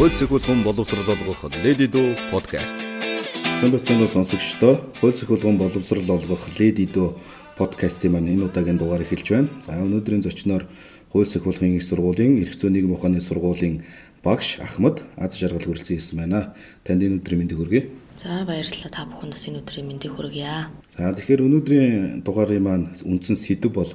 Хууль сахиулгын боловсрол олгох Lady Do podcast. Бацхан сонсогчдоо хууль сахиулгын боловсрол олгох Lady Do подкастын маань энэ удаагийн дугаар эхэлж байна. За өнөөдрийн зочноор хууль сахиулгын их сургуулийн эрх зүйн нийгэм ухааны сургуулийн багш Ахмад аз жаргал хүрэлцэн ирсэн байна. Танд энэ өдрийн мэндийг хүргэе. За баярлалаа та бүхэн бас энэ өдрийн мэндийг хүргье. За тэгэхээр өнөөдрийн дугаарын маань үндсэн сэдв бол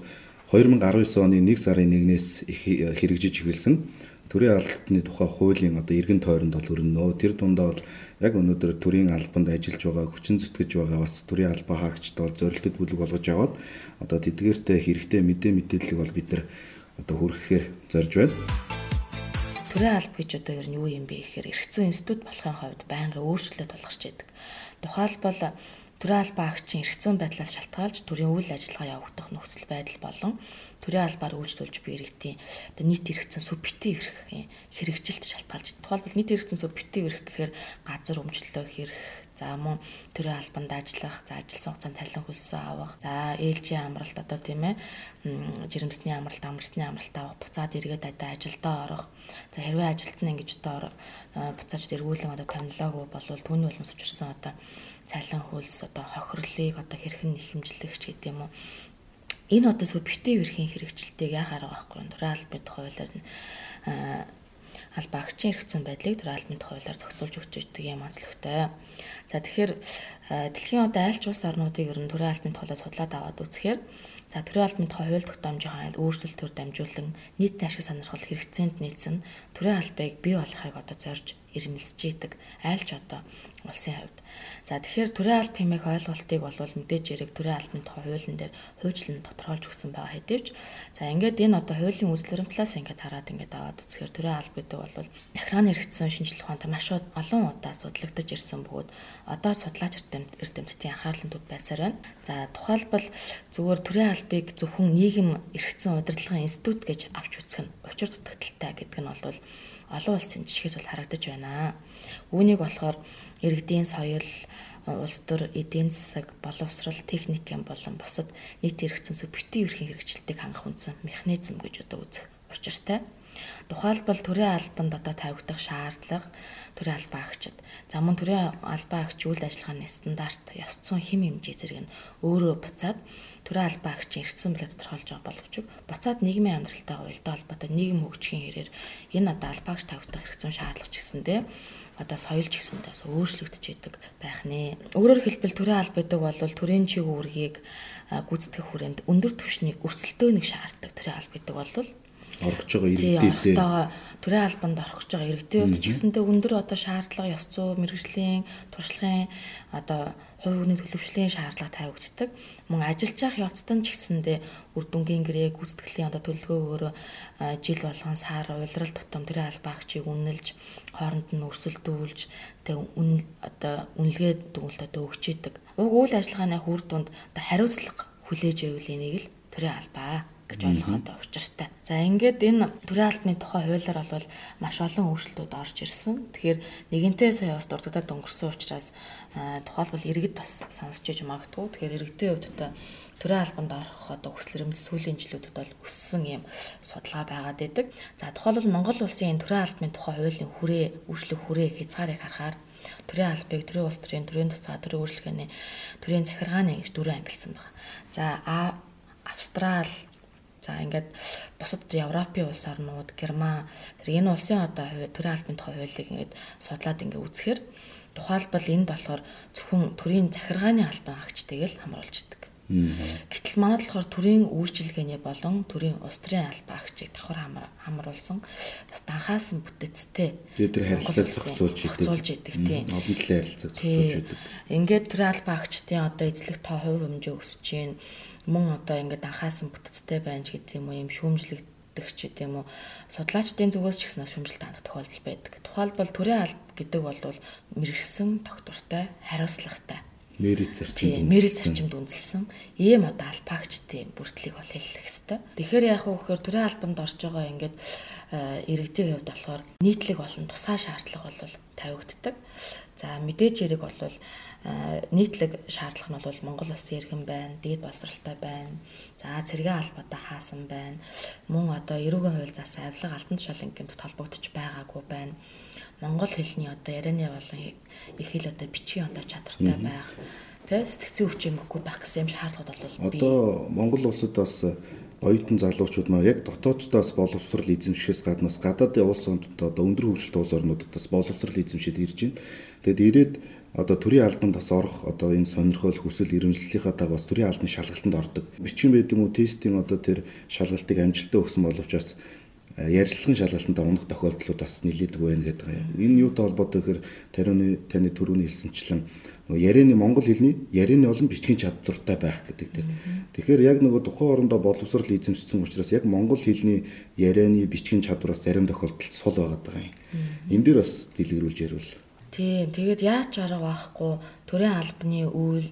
2019 оны 1 сарын 1-ээс хэрэгжиж эхэлсэн төрийн албаны тухай хуулийн одоо эргэн тойронд бол өрнөө. Тэр дундаа бол яг өнөөдөр төрийн албанд ажиллаж байгаа, хүчин зүтгэж байгаа бас төрийн албаа хаагчд бол зорилтод бүлэг болгож аваад одоо тэдгээртэй хэрэгтэй мэдээ мэдээлэл бол бид нар одоо хүргэхээр зорж байна. Төрийн алба гэж одоо ер нь юу юм бэ гэхээр эрх зүйн институт болохын хувьд байнгын өөрчлөлт тулгарч байдаг. Тухайлбал төрийн албаа агчийн эрх зүйн байдлаас шалтгаалж төрийн үйл ажиллагаа явагдах нөхцөл байдал болон төрийн албаар үйлчлүүлж буй иргэдийн одоо нийт эрхцэн субъектив эрх хэрэгжилт шалтгаалж. Тухайлбал нийт эрхцэн субъектив эрх гэхээр газар өмчлөх эрх, за мөн төрийн албанд ажиллах, за ажилласан хугацаанд цалин хөлсөө авах, за ээлжийн амралт одоо тийм ээ жирэмсний амралт, амрсны амралт авах, буцаад эргээд одоо ажилдаа орох. За хэрвээ ажилт нь ингэж одоо буцааж эргүүлэн одоо томилоогүй болвол түүний улмаас учирсан одоо цалин хөлс одоо хохирлыг одоо хэрхэн нэхэмжлэх ч гэдэг юм уу. Энэ одоо субъектив эрхийн хэрэгжилтийг яхаар байгаа байхгүй? Төрийн албаны хуулиар нь албаа агчийн эрх зүйн байдлыг төрийн албаны хуулиар зохицуулж өгч өгдөг юм онцлогтой. За тэгэхээр дэлхийн одоо аль ч улс орнуудыг ер нь төрийн албаны хуулиар судлаад аваад үзэхээр За төрийн тухай хууль тогтоомжийн айл өөрчлөлтөөр дамжуулан нийтийн ашиг сонирхол хэрэгцээнд нийцэн төрийн албыг бий болохыг одоо зорж ирмэлсэж идэг айл ч одоо улсын хувьд. За тэгэхээр төрийн алба хэмээх ойлголтыг бол мэдээж яриг төрийн албаны тухай хуулийн дээр хуульчлан тодорхойлж өгсөн байгаа хэдийч за ингээд энэ одоо хуулийн үзлэрэн талаас ингээд хараад ингээд аваад үзэхээр төрийн алба гэдэг бол захиргааны хэрэгцсэн шинжилгээ ухаантай маш олон удаа судлагдаж ирсэн бөгөөд одоо судлаач эрдэмтдийн анхаарлантууд байсаар байна. За тухайлбал зүгээр төрийн албыг зөвхөн нийгэм эрхцэн удирдлагын институт гэж авч үзэх нь учир дутагдaltaй гэдэг нь бол олон улсын жишгээс бол харагдаж байна. Үүнийг болохоор иргэдийн соёл, улс төр, эдийн засаг, боловсрал, техникийн болон бусад нийт хэрэгцэн субъектив эрхийн хэрэгжилтийг хангах үндсэн механизм гэж одоо үзэх учиртай. Тухайлбал төрийн албанд одоо тавигдах шаардлага төрийн албаа агчид. За мөн төрийн албаа агч үйл ажиллагааны стандарт, ёс зүйн хэм хэмжээ зэрэг нь өөрөө буцаад төрийн албаа агчийн эрхцэн билээ тодорхойлж байгаа боловч буцаад нийгмийн амьдралтай уялдаа холбоотой нийгэм хөгжихийн хэрээр энэ одоо албаагч тавигдах эрхцэн шаардлага ч гэсэндээ одоо соёл ч гэсэндээ бас өөрчлөгдөж идэг байх нэ. Өөрөөр хэлбэл төрийн алба гэдэг бол төрийн чиг үүргийг гүйцэтгэх хүрээнд өндөр түвшний өрсөлдөө нэг шаарддаг төрийн алба гэдэг бол орох байгаа иргэдээсээ төрийн албанд орох гэж байгаа иргэдийн хувьд ч гэсэндээ өндөр одоо шаардлага ёс зүй мэрэгжлийн туршлагын одоо хувь хүний төлөвшлийн шаардлага тавигддаг. Мөн ажиллаж явах явцад ч гэсэндээ үр дүнгийн гэрээ гүйцэтгэлийн одоо төлөвлөгөөгөөр жил болгон сар уйлрал тутам төрийн албаагчийг үнэлж хооронд нь өрсөлдүүлж тэг үн одоо үнэлгээ дүгнэлт одоо өгч идэг. Уг үйл ажиллагааны үр дүнд одоо хариуцлага хүлээж байвал энийг л төрийн албаа гэж ойлгоход учиртай. За ингээд энэ төрийн албаны тухай хуулиар бол маш олон өөрчлөлтүүд орж ирсэн. Тэгэхээр нэгэнтээ сая бас дурддаад өнгөрсөн учраас тухайлбал иргэд бас сонсч иж магадгүй. Тэгэхээр иргэдийн хувьд одоо төрийн албанд орох одоо хүсэл эрмэлз сүүлийн жилүүдэд бол өссөн юм судалгаа байгаад байдаг. За тухайлбал Монгол улсын энэ төрийн албаны тухай хуулийн хүрээ, үйлчлэх хүрээ хязгаарыг харахаар төрийн албыг төрийн улс төрийн төрийн тусгай төрийн үйлчлэгээний төрийн захиргааны гэж дөрөв ангилсан байна. За Австрал За ингээд бусад Европын улс орнууд, Герман тэр энэ улсын одоо төрийн албаны хуулийг ингээд судлаад ингээд үзэхээр тухайлбал энд болохоор зөвхөн төрийн захиргааны албан агчтайг л хамруулж. Гэтэл манайд болохоор төрийн үйлчилгээний болон төрийн улс төрийн албан агчийг давхар хамруулсан бас данхаасан бүтэцтэй. Тэгээд тэр харилцааг зохицуулж идэг. Зохицуулж идэг тийм. Олон талын харилцааг зохицуулж идэг. Ингээд төрийн албан агчдын одоо эзлэх тоо хувь хэмжээ өсөж чинь мөн одоо ингээд анхаасан бүтэцтэй байна ч гэдэг юм уу юм шүүмжлэгдэх ч гэдэг юм уу судлаачдын зүгээс ч гэсэн шүүмжлэлт хандах тохиолдол байдаг. Тухайлбал төрийн алба гэдэг бол мэрэгсэн тогтвортой хариуцлагатай мэрит зарчимд мэрит зарчимд үндэслсэн ийм одоо албаагчдын бүрдлийг бол хэллэх хэвээр. Тэгэхээр яг уу гэхээр төрийн албанд орж байгаа ингээд иргэдийн хувьд болохоор нийтлэг болон тусгай шаардлага бол тавигддаг. За мэдээж хэрэг бол нийтлэг шаардлага нь бол Монгол улсын иргэн байна, дээд боловсралтай байна. За цэргийн албатай хаасан байна. Мөн одоо эрүүгийн хууль заасан авилга алтан тушаалын гэмт холбогдож байгаагүй байна. Монгол хэлний одоо ярианы болон их хэл одоо бичгийн одоо чадвартай байх тэ сэтгцэн хүчинггүй байх гэсэн юм шаардлагууд бол одоо монгол улсад бас оюутан залуучууд маань яг дотооддоос боловсрал эзэмшихээс гаднаас гадаадын улс одоо өндөр хөгжилт улс орнуудаас боловсрал эзэмшиж ирж байна. Тэгэд ирээд одоо төрийн албанд бас орох одоо энэ сонирхол хүсэл эрмэлзлийнхаа дагуу бас төрийн албаны шалгалтанд ордог. Бичгийн байд юм уу тестийн одоо тэр шалгалтыг амжилттай өгсөн боловч бас ярилцлагын шалгалтанд унах тохиолдлууд бас нэлээдэг байна гэдэг юм. Энэ юутай холбоотой гэхээр тариуны таны түрүүний хэлсэнчлэн нөгөө ярианы монгол хэлний ярианы болон бичгийн чадвартай байх гэдэг тийм. Тэгэхээр яг нөгөө тухайн орондоо боловсрал эзэмшсэн учраас яг монгол хэлний ярианы бичгийн чадвараас зарим тохиолдолд сул байгаа юм. Энэ дээр бас дэлгэрүүлж ярил. Тийм. Тэгээд яаж арга байхгүй төрийн албаны үйл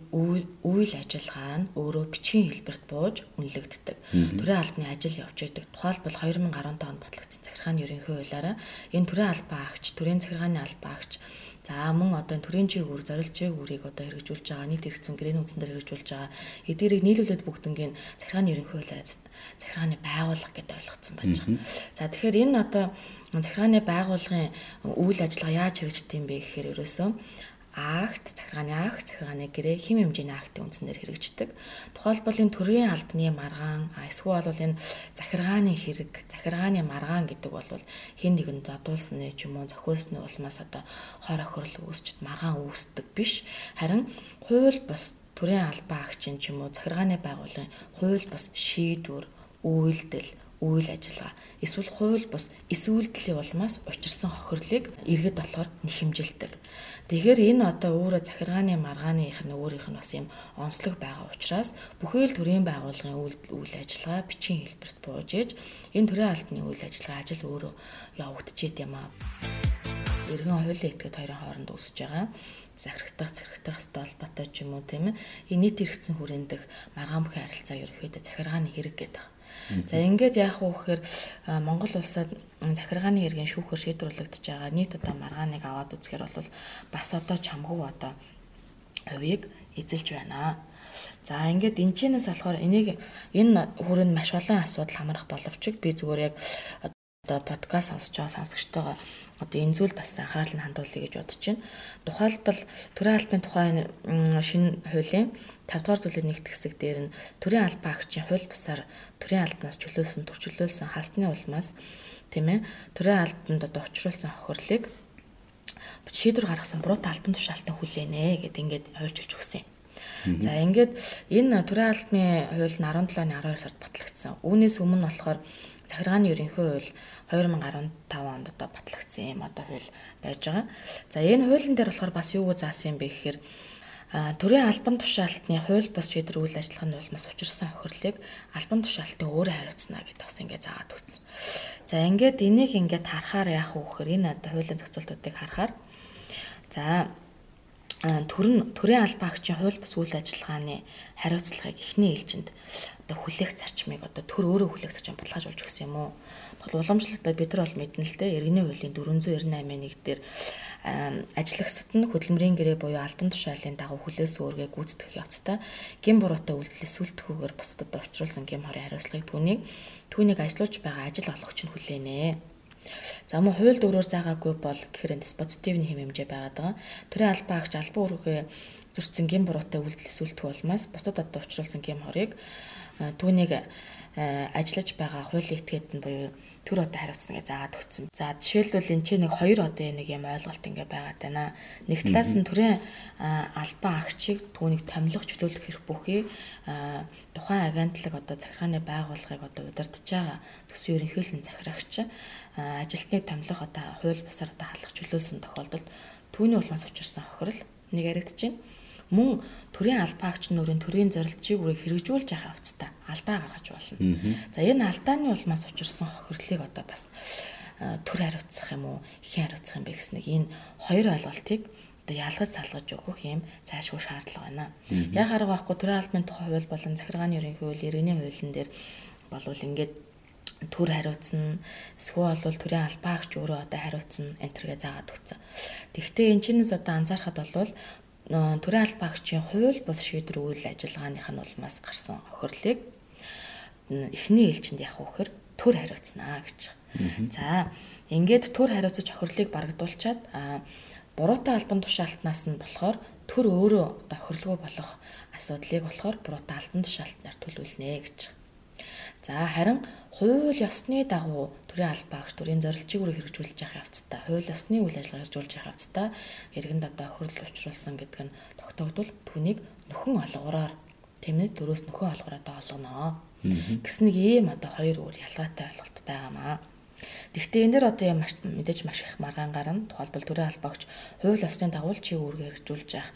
үйл ажиллагаа нь өөрөө бичгийн хэлбэрт бууж үнэлэгддэг. Төрийн албаны ажил явж байдаг. Тухайлбал 2015 онд батлагдсан захиргааны ерөнхий хуулиараа энэ төрийн албан агч, төрийн захиргааны албан агч За мөн одоо төрийн чиг үр зорилт чиг үрийг одоо хэрэгжүүлж байгаа нийт хэрэгцээ гэрээний үндсэн дээр хэрэгжүүлж байгаа эдгээрийг нийлүүлээд бүгднгийн захиргааны ерөнхий хуулиараа захиргааны байгууллага гэдээ ойлгоцсон байж байгаа. За тэгэхээр энэ одоо захиргааны байгууллагын үйл ажиллагаа яаж хэрэгждэг юм бэ гэхээр ерөөсөө акт, захиргааны акт, захиргааны гэрээ хим хэмжээний актын үндсээр хэрэгждэг. Тухайлбал энэ төрийн албаны маргаан, эсвэл бол энэ захиргааны хэрэг, захиргааны маргаан гэдэг бол хин нэгэн зодуулсны ч юм уу зохиосны улмаас одоо хор охирол үүсчихэд маргаан үүсдэг биш. Харин хууль бус төрийн албан агчин ч юм уу захиргааны байгууллагын хууль бус шийдвэр, үйлдэл, үйл ажиллагаа эсвэл хууль бус эсвэлдлийн улмаас учирсан хохирлыг иргэд болохоор нэхэмжилдэг. Тэгэхээр энэ одоо өөрөө захиргааны маргааных нь өөрийнх нь бас юм онцлог байгаа учраас бүхэл төрийн байгууллагын үйл ажиллагаа бичгийн хэлбэрт бууж ээж энэ төрийн албаны үйл ажиллагаа ажил өөрөө явагдчихэд юм аа. Иргэн хуулийн этгээд хоёрын хооронд үүсэж байгаа захирагдах захирагдах холбоотой ч юм уу тийм ээ. Энэ нийт хэрэгцсэн хүрээндх маргаан бүхэн харилцаа ерөөхдөө захиргааны хэрэг гэдэг За ингээд яах вэ гэхээр Монгол улсад захиргааны иргэн шүүхээр шийдвэрлэгдэж байгаа нийт одоо маргааныг аваад үзэхээр бол бас одоо чамгүй одоо хувийг эзэлж байна. За ингээд энэ чинээс болохоор энийг энэ хүрээнд маш олон асуудал хамрах боловч би зүгээр яг одоо подкаст сонсож байгаа сонсогчтойгоо одоо энэ зүйлд бас анхаарал нь хандуулъя гэж бодож байна. Тухайлбал төрийн албаны тухай шинэ хуулийн 5 дугаар зүйлийн нэгт хэсэг дээр нь төрийн албан агчийн хууль бусаар төрийн албанаас чөлөөлсөн төрчилүүлсэн хасны улмаас тийм ээ төрийн албанд одоо учруулсан хохирлыг шийдвэр гаргасан буруу албан тушаалтан хүлээнэ гэд ингээд хуульчилж өгсөн юм. За ингээд энэ төрийн албаны хууль нь 17-ны 12 сард батлагдсан. Үүнээс өмнө болохоор захиргааны ерөнхий хууль 2015 онд одоо батлагдсан юм одоо хууль байж байгаа. За энэ хуулийн дээр болохоор бас юу заасан юм бэ гэхээр төрийн албан тушаалтны хууль бус шийдвэр үйл ажиллагааны улмаас учирсан хохирлыг албан тушаалтын өөрөө хариуцна гэдээ бас ингээд заагаад өгсөн. За ингээд энийг ингээд харахаар яах вэ гэхээр энэ одоо хуулийн зохицуултуудыг харахаар за төрн төрийн албан агчийн хууль бус үйл ажиллагааны хариуцлагыг эхний ээлжинд одоо хүлээх зарчмыг одоо төр өөрөө хүлээх зарчим баталгааж болж өгсөн юм уу? Бол уламжлалтаа бид нар бол мэднэ л дээ. Иргэний хуулийн 498-ыг дээр ажиллагсад нь хөдөлмөрийн гэрээ буюу албан тушаалын дагуу хүлээс өөргөө гүйцэтгэх явцдаа гин буруутай үйлдэл сүлдэхүүгээр бусдад учруулсан гин хорийн хариуцлагыг түүнийг түүнийг ажиллаж байгаа ажил олгогч нь хүлээнэ. За мөн хууль дөрөөр заагаагүй бол гэхээр диспозитивны хэм хэмжээ байгаад байгаа. Төрийн албан агч албан үүргээ зөрчсөн гин буруутай үйлдэл сүлдэх улмаас бусдад одоо учруулсан гин хорийг түүнийг ажиллаж байгаа хуулийн этгээд нь буюу төр одоо хариуцна гэж заагаад өгсөн. За жишээлбэл энэ чинь нэг хоёр одоо нэг юм ойлголт ингээ байгаад байна. Нэг талаас нь төрийн албан агчийг түүнийг томилох чөлөөлөх хэрэг бүхий тухайн агентлаг одоо захиргааны байгууллагыг одоо удирдах байгаа төсвийн ерөнхийлөн захирагч ажилтныг томилох одоо хууль бусаар одоо халах чөлөөлсөн тохиолдолд түүний улмаас учирсан хохирол нэг байна мөн төрийн албаагч нөрийн төрийн зорилтчийг үрийг хэрэгжүүлж явах явцдаа алдаа гаргаж болно. За энэ алдааны улмаас учирсан хохирлыг одоо бас төр хариуцах юм уу, их хариуцах юм бэ гэснэг энэ хоёр ойлголтыг одоо ялгаж салгаж өгөх юм цаашгүй шаардлага байна. Яг арга байхгүй төрийн албаны тухай хууль болон захиргааны ерөнхий хууль, иргэний хуулийн дээр болвол ингээд төр хариуцна эсвэл бол төрийн албаагч өөрөө одоо хариуцна энтергээ заагаад өгсөн. Тэгвэл энэ чинээс одоо анзаархад бол төрийн албаагчийн хууль бус шийдвэр үйл ажиллагааных нь улмаас гарсан охирлыг эхний ээлжинд явах вөхөр төр хариуцнаа гэж. За ингээд төр хариуцаж охирлыг барагдуулчаад буруутай албан тушаалтнаас нь болохоор төр өөрөө охирлгүй болох асуудлыг болохоор буруутай албан тушаалтнаар төлөвлөнэ гэж. За харин хууль ёсны дагуу төрийн албаагч төрийн зорилтчийг үрэ хэрэгжүүлж явах явцдаа хууль ёсны үйл ажиллагаа хэрэгжүүлж явах явцдаа иргэнд одоо охирол учруулсан гэдэг нь тогтоогдвол түүнийг нөхөн олгороор тийм ээ дөрөөс нөхөн олгороо олгоно. Гэс нэг ийм одоо хоёр өөр ялгаатай ойлголт байгаамаа. Гэхдээ энэ дэр одоо юм мэдээж маш их маргаан гарна. Тухайлбал төрийн албаагч хууль ёсны дагуу чи үүргээ хэрэгжүүлж явах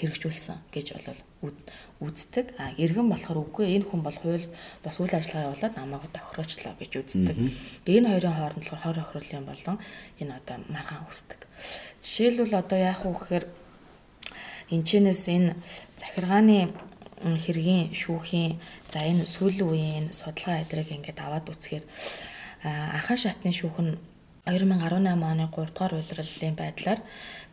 хэрэгжүүлсэн гэж бол үздэг. А иргэн болохоор үгүй энэ хүн бол хууль бас үйл ажиллагаа явуулаад намайг тохироочлоо гэж үздэг. Энэ хоёрын хооронд болохоор хор охирлын болон энэ одоо маргаан үүсдэг. Жишээлбэл одоо яах вэ гэхээр энэчнээс энэ захиргааны хэргийн шүүхийн за энэ сүүлийн үеийн судалгаа эдрийг ингээд аваад үзэхээр анхан шатны шүүх нь 2018 оны 3 дугаар улирлалын байдлаар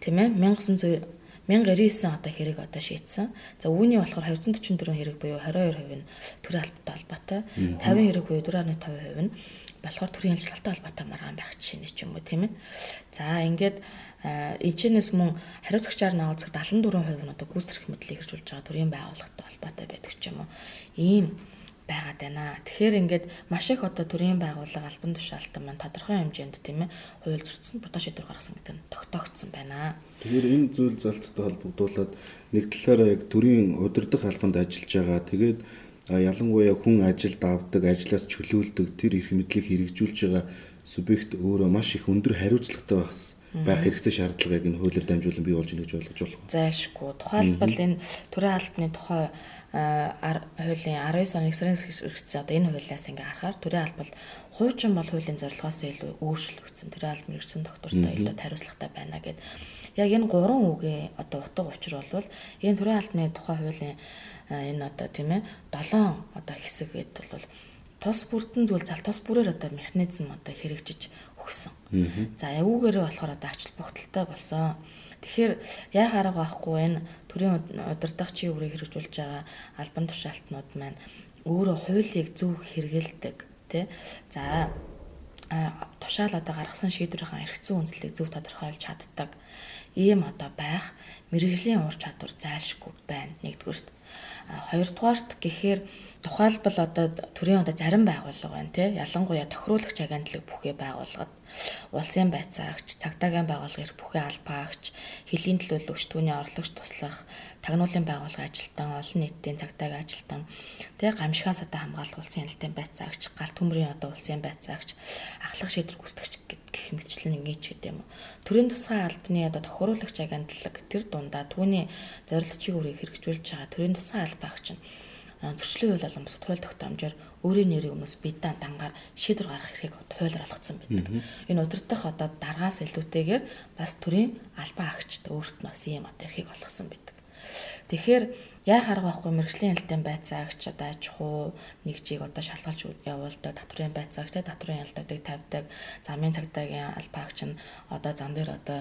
тийм ээ 1900 1099 одоо хэрэг одоо шийдсэн. За үүний болохоор 244 хэрэг буюу 22% нь төрийн албатай холбоотой, 50 хэрэг буюу 4.5% нь болохоор төрийн ажиллагатай холбоотой маргаан байх жишээ ч юм уу тийм ээ. За ингээд эжэнэс мөн хариуцагчаар зэрэг 74% нь одоо гүйцэтгэх мэдлийг хэрэгжүүлж байгаа төрийн байгууллагатай холбоотой байдаг ч юм уу. Ийм байгаад байна. Тэгэхээр ингээд маш их одоо төрийн байгууллага албан тушаалтан маань тодорхой хэмжээнд тийм ээ хууль зөрчсөн бодоо шийдвэр гаргасан гэдэг нь тогтоогдсон байна. Тэгэхээр энэ зүйл залттай холбогдуулаад нэг талаараа яг төрийн удирдах албанд ажиллаж байгаа. Тэгээд ялангуяа хүн ажилд авдаг, ажлаас чөлөөлдөг тэр эрх мэдлийг хэрэгжүүлж байгаа субъект өөрөө маш их өндөр хариуцлагатай багс байх хэрэгцээ шаардлагыг энэ хуулиар дамжуулан бий болж ийнэ гэж ойлгож болох. Зайлшгүй. Тухайлбал энэ төрийн албаны тухай хуулийн 19 оны сарын хэрэгцээ одоо энэ хуулиас ингээ харахаар төрийн албал хуучин бол хуулийн зорилгоос илүү өөрчлөгдсөн. Төрийн албан ирсэн доктортой илүү хариуцлагатай байна гэд. Яг энэ гурван үгийн одоо утга учир бол энэ төрийн албаны тухай хуулийн энэ одоо тийм ээ 7 одоо хэсэг гэдэг бол тус бүрдэн зүйл зал тус бүрээр одоо механизм одоо хэрэгжиж өгсөн. За эвүүгээр болохоор одоо ач холбогдолтой болсон. Тэгэхээр яа хараг байхгүй энэ төрийн удирдахчийн үрийг хэрэгжүүлж байгаа албан тушаалтнууд маань өөрөө хуулийг зөв хэрэгэлдэг тий. За тушаал одоо гаргасан шийдвэрийн эргэцэн үндслийг зөв тодорхойлж чаддаг ийм одоо байх мэрэгжлийн ур чадвар зайлшгүй байна нэгдүгüрт. Хоёрдугаарт гэхээр тухайлбал одоо төрийн одоо зарим байгууллага байна тий ялангуяа тохируулагч агентлаг бүхий байгууллагад улсын байцаагч цагдаагийн байгууллагын бүхий албаагч хөлийн төлөөлөгч түүний орлогч туслах тагнуулын байгууллагын ажилтан олон нийтийн цагдаагийн ажилтан тий гамшигаас одоо хамгаалах улсын хяналтын байцаагч галт төмрийн одоо улсын байцаагч ахлах шийдвэр гүйцэтгэгч гэх мэтчлэн ингэж гэдэг юм. Төрийн тусгай албаны одоо тохируулагч агентлаг тэр дундаа түүний зорилтчийн үрийг хэрэгжүүлж байгаа төрийн тусгай албаагч нь зөрчлийн хууль болон бусад хууль тогтоомжоор өөрийн нэрийг хүмүүс биедан дангаар шийдвэр гаргах эрхийг хуулиар олгоцсон байдаг. Энэ удирдах одоо даргаас илүүтэйгээр бас төрийн албан агчд өөрт нь бас ийм одоо эрхийг олгосон байдаг. Тэгэхээр яах арга байхгүй мэрэгжлийн ялтын байцаагч одоо аж ахуй нэгжийг одоо шалгалж явуулдаг татврын байцаагч татврын ялтуудыг тавьдаг замын цагдаагийн албаагч нь одоо зам дээр одоо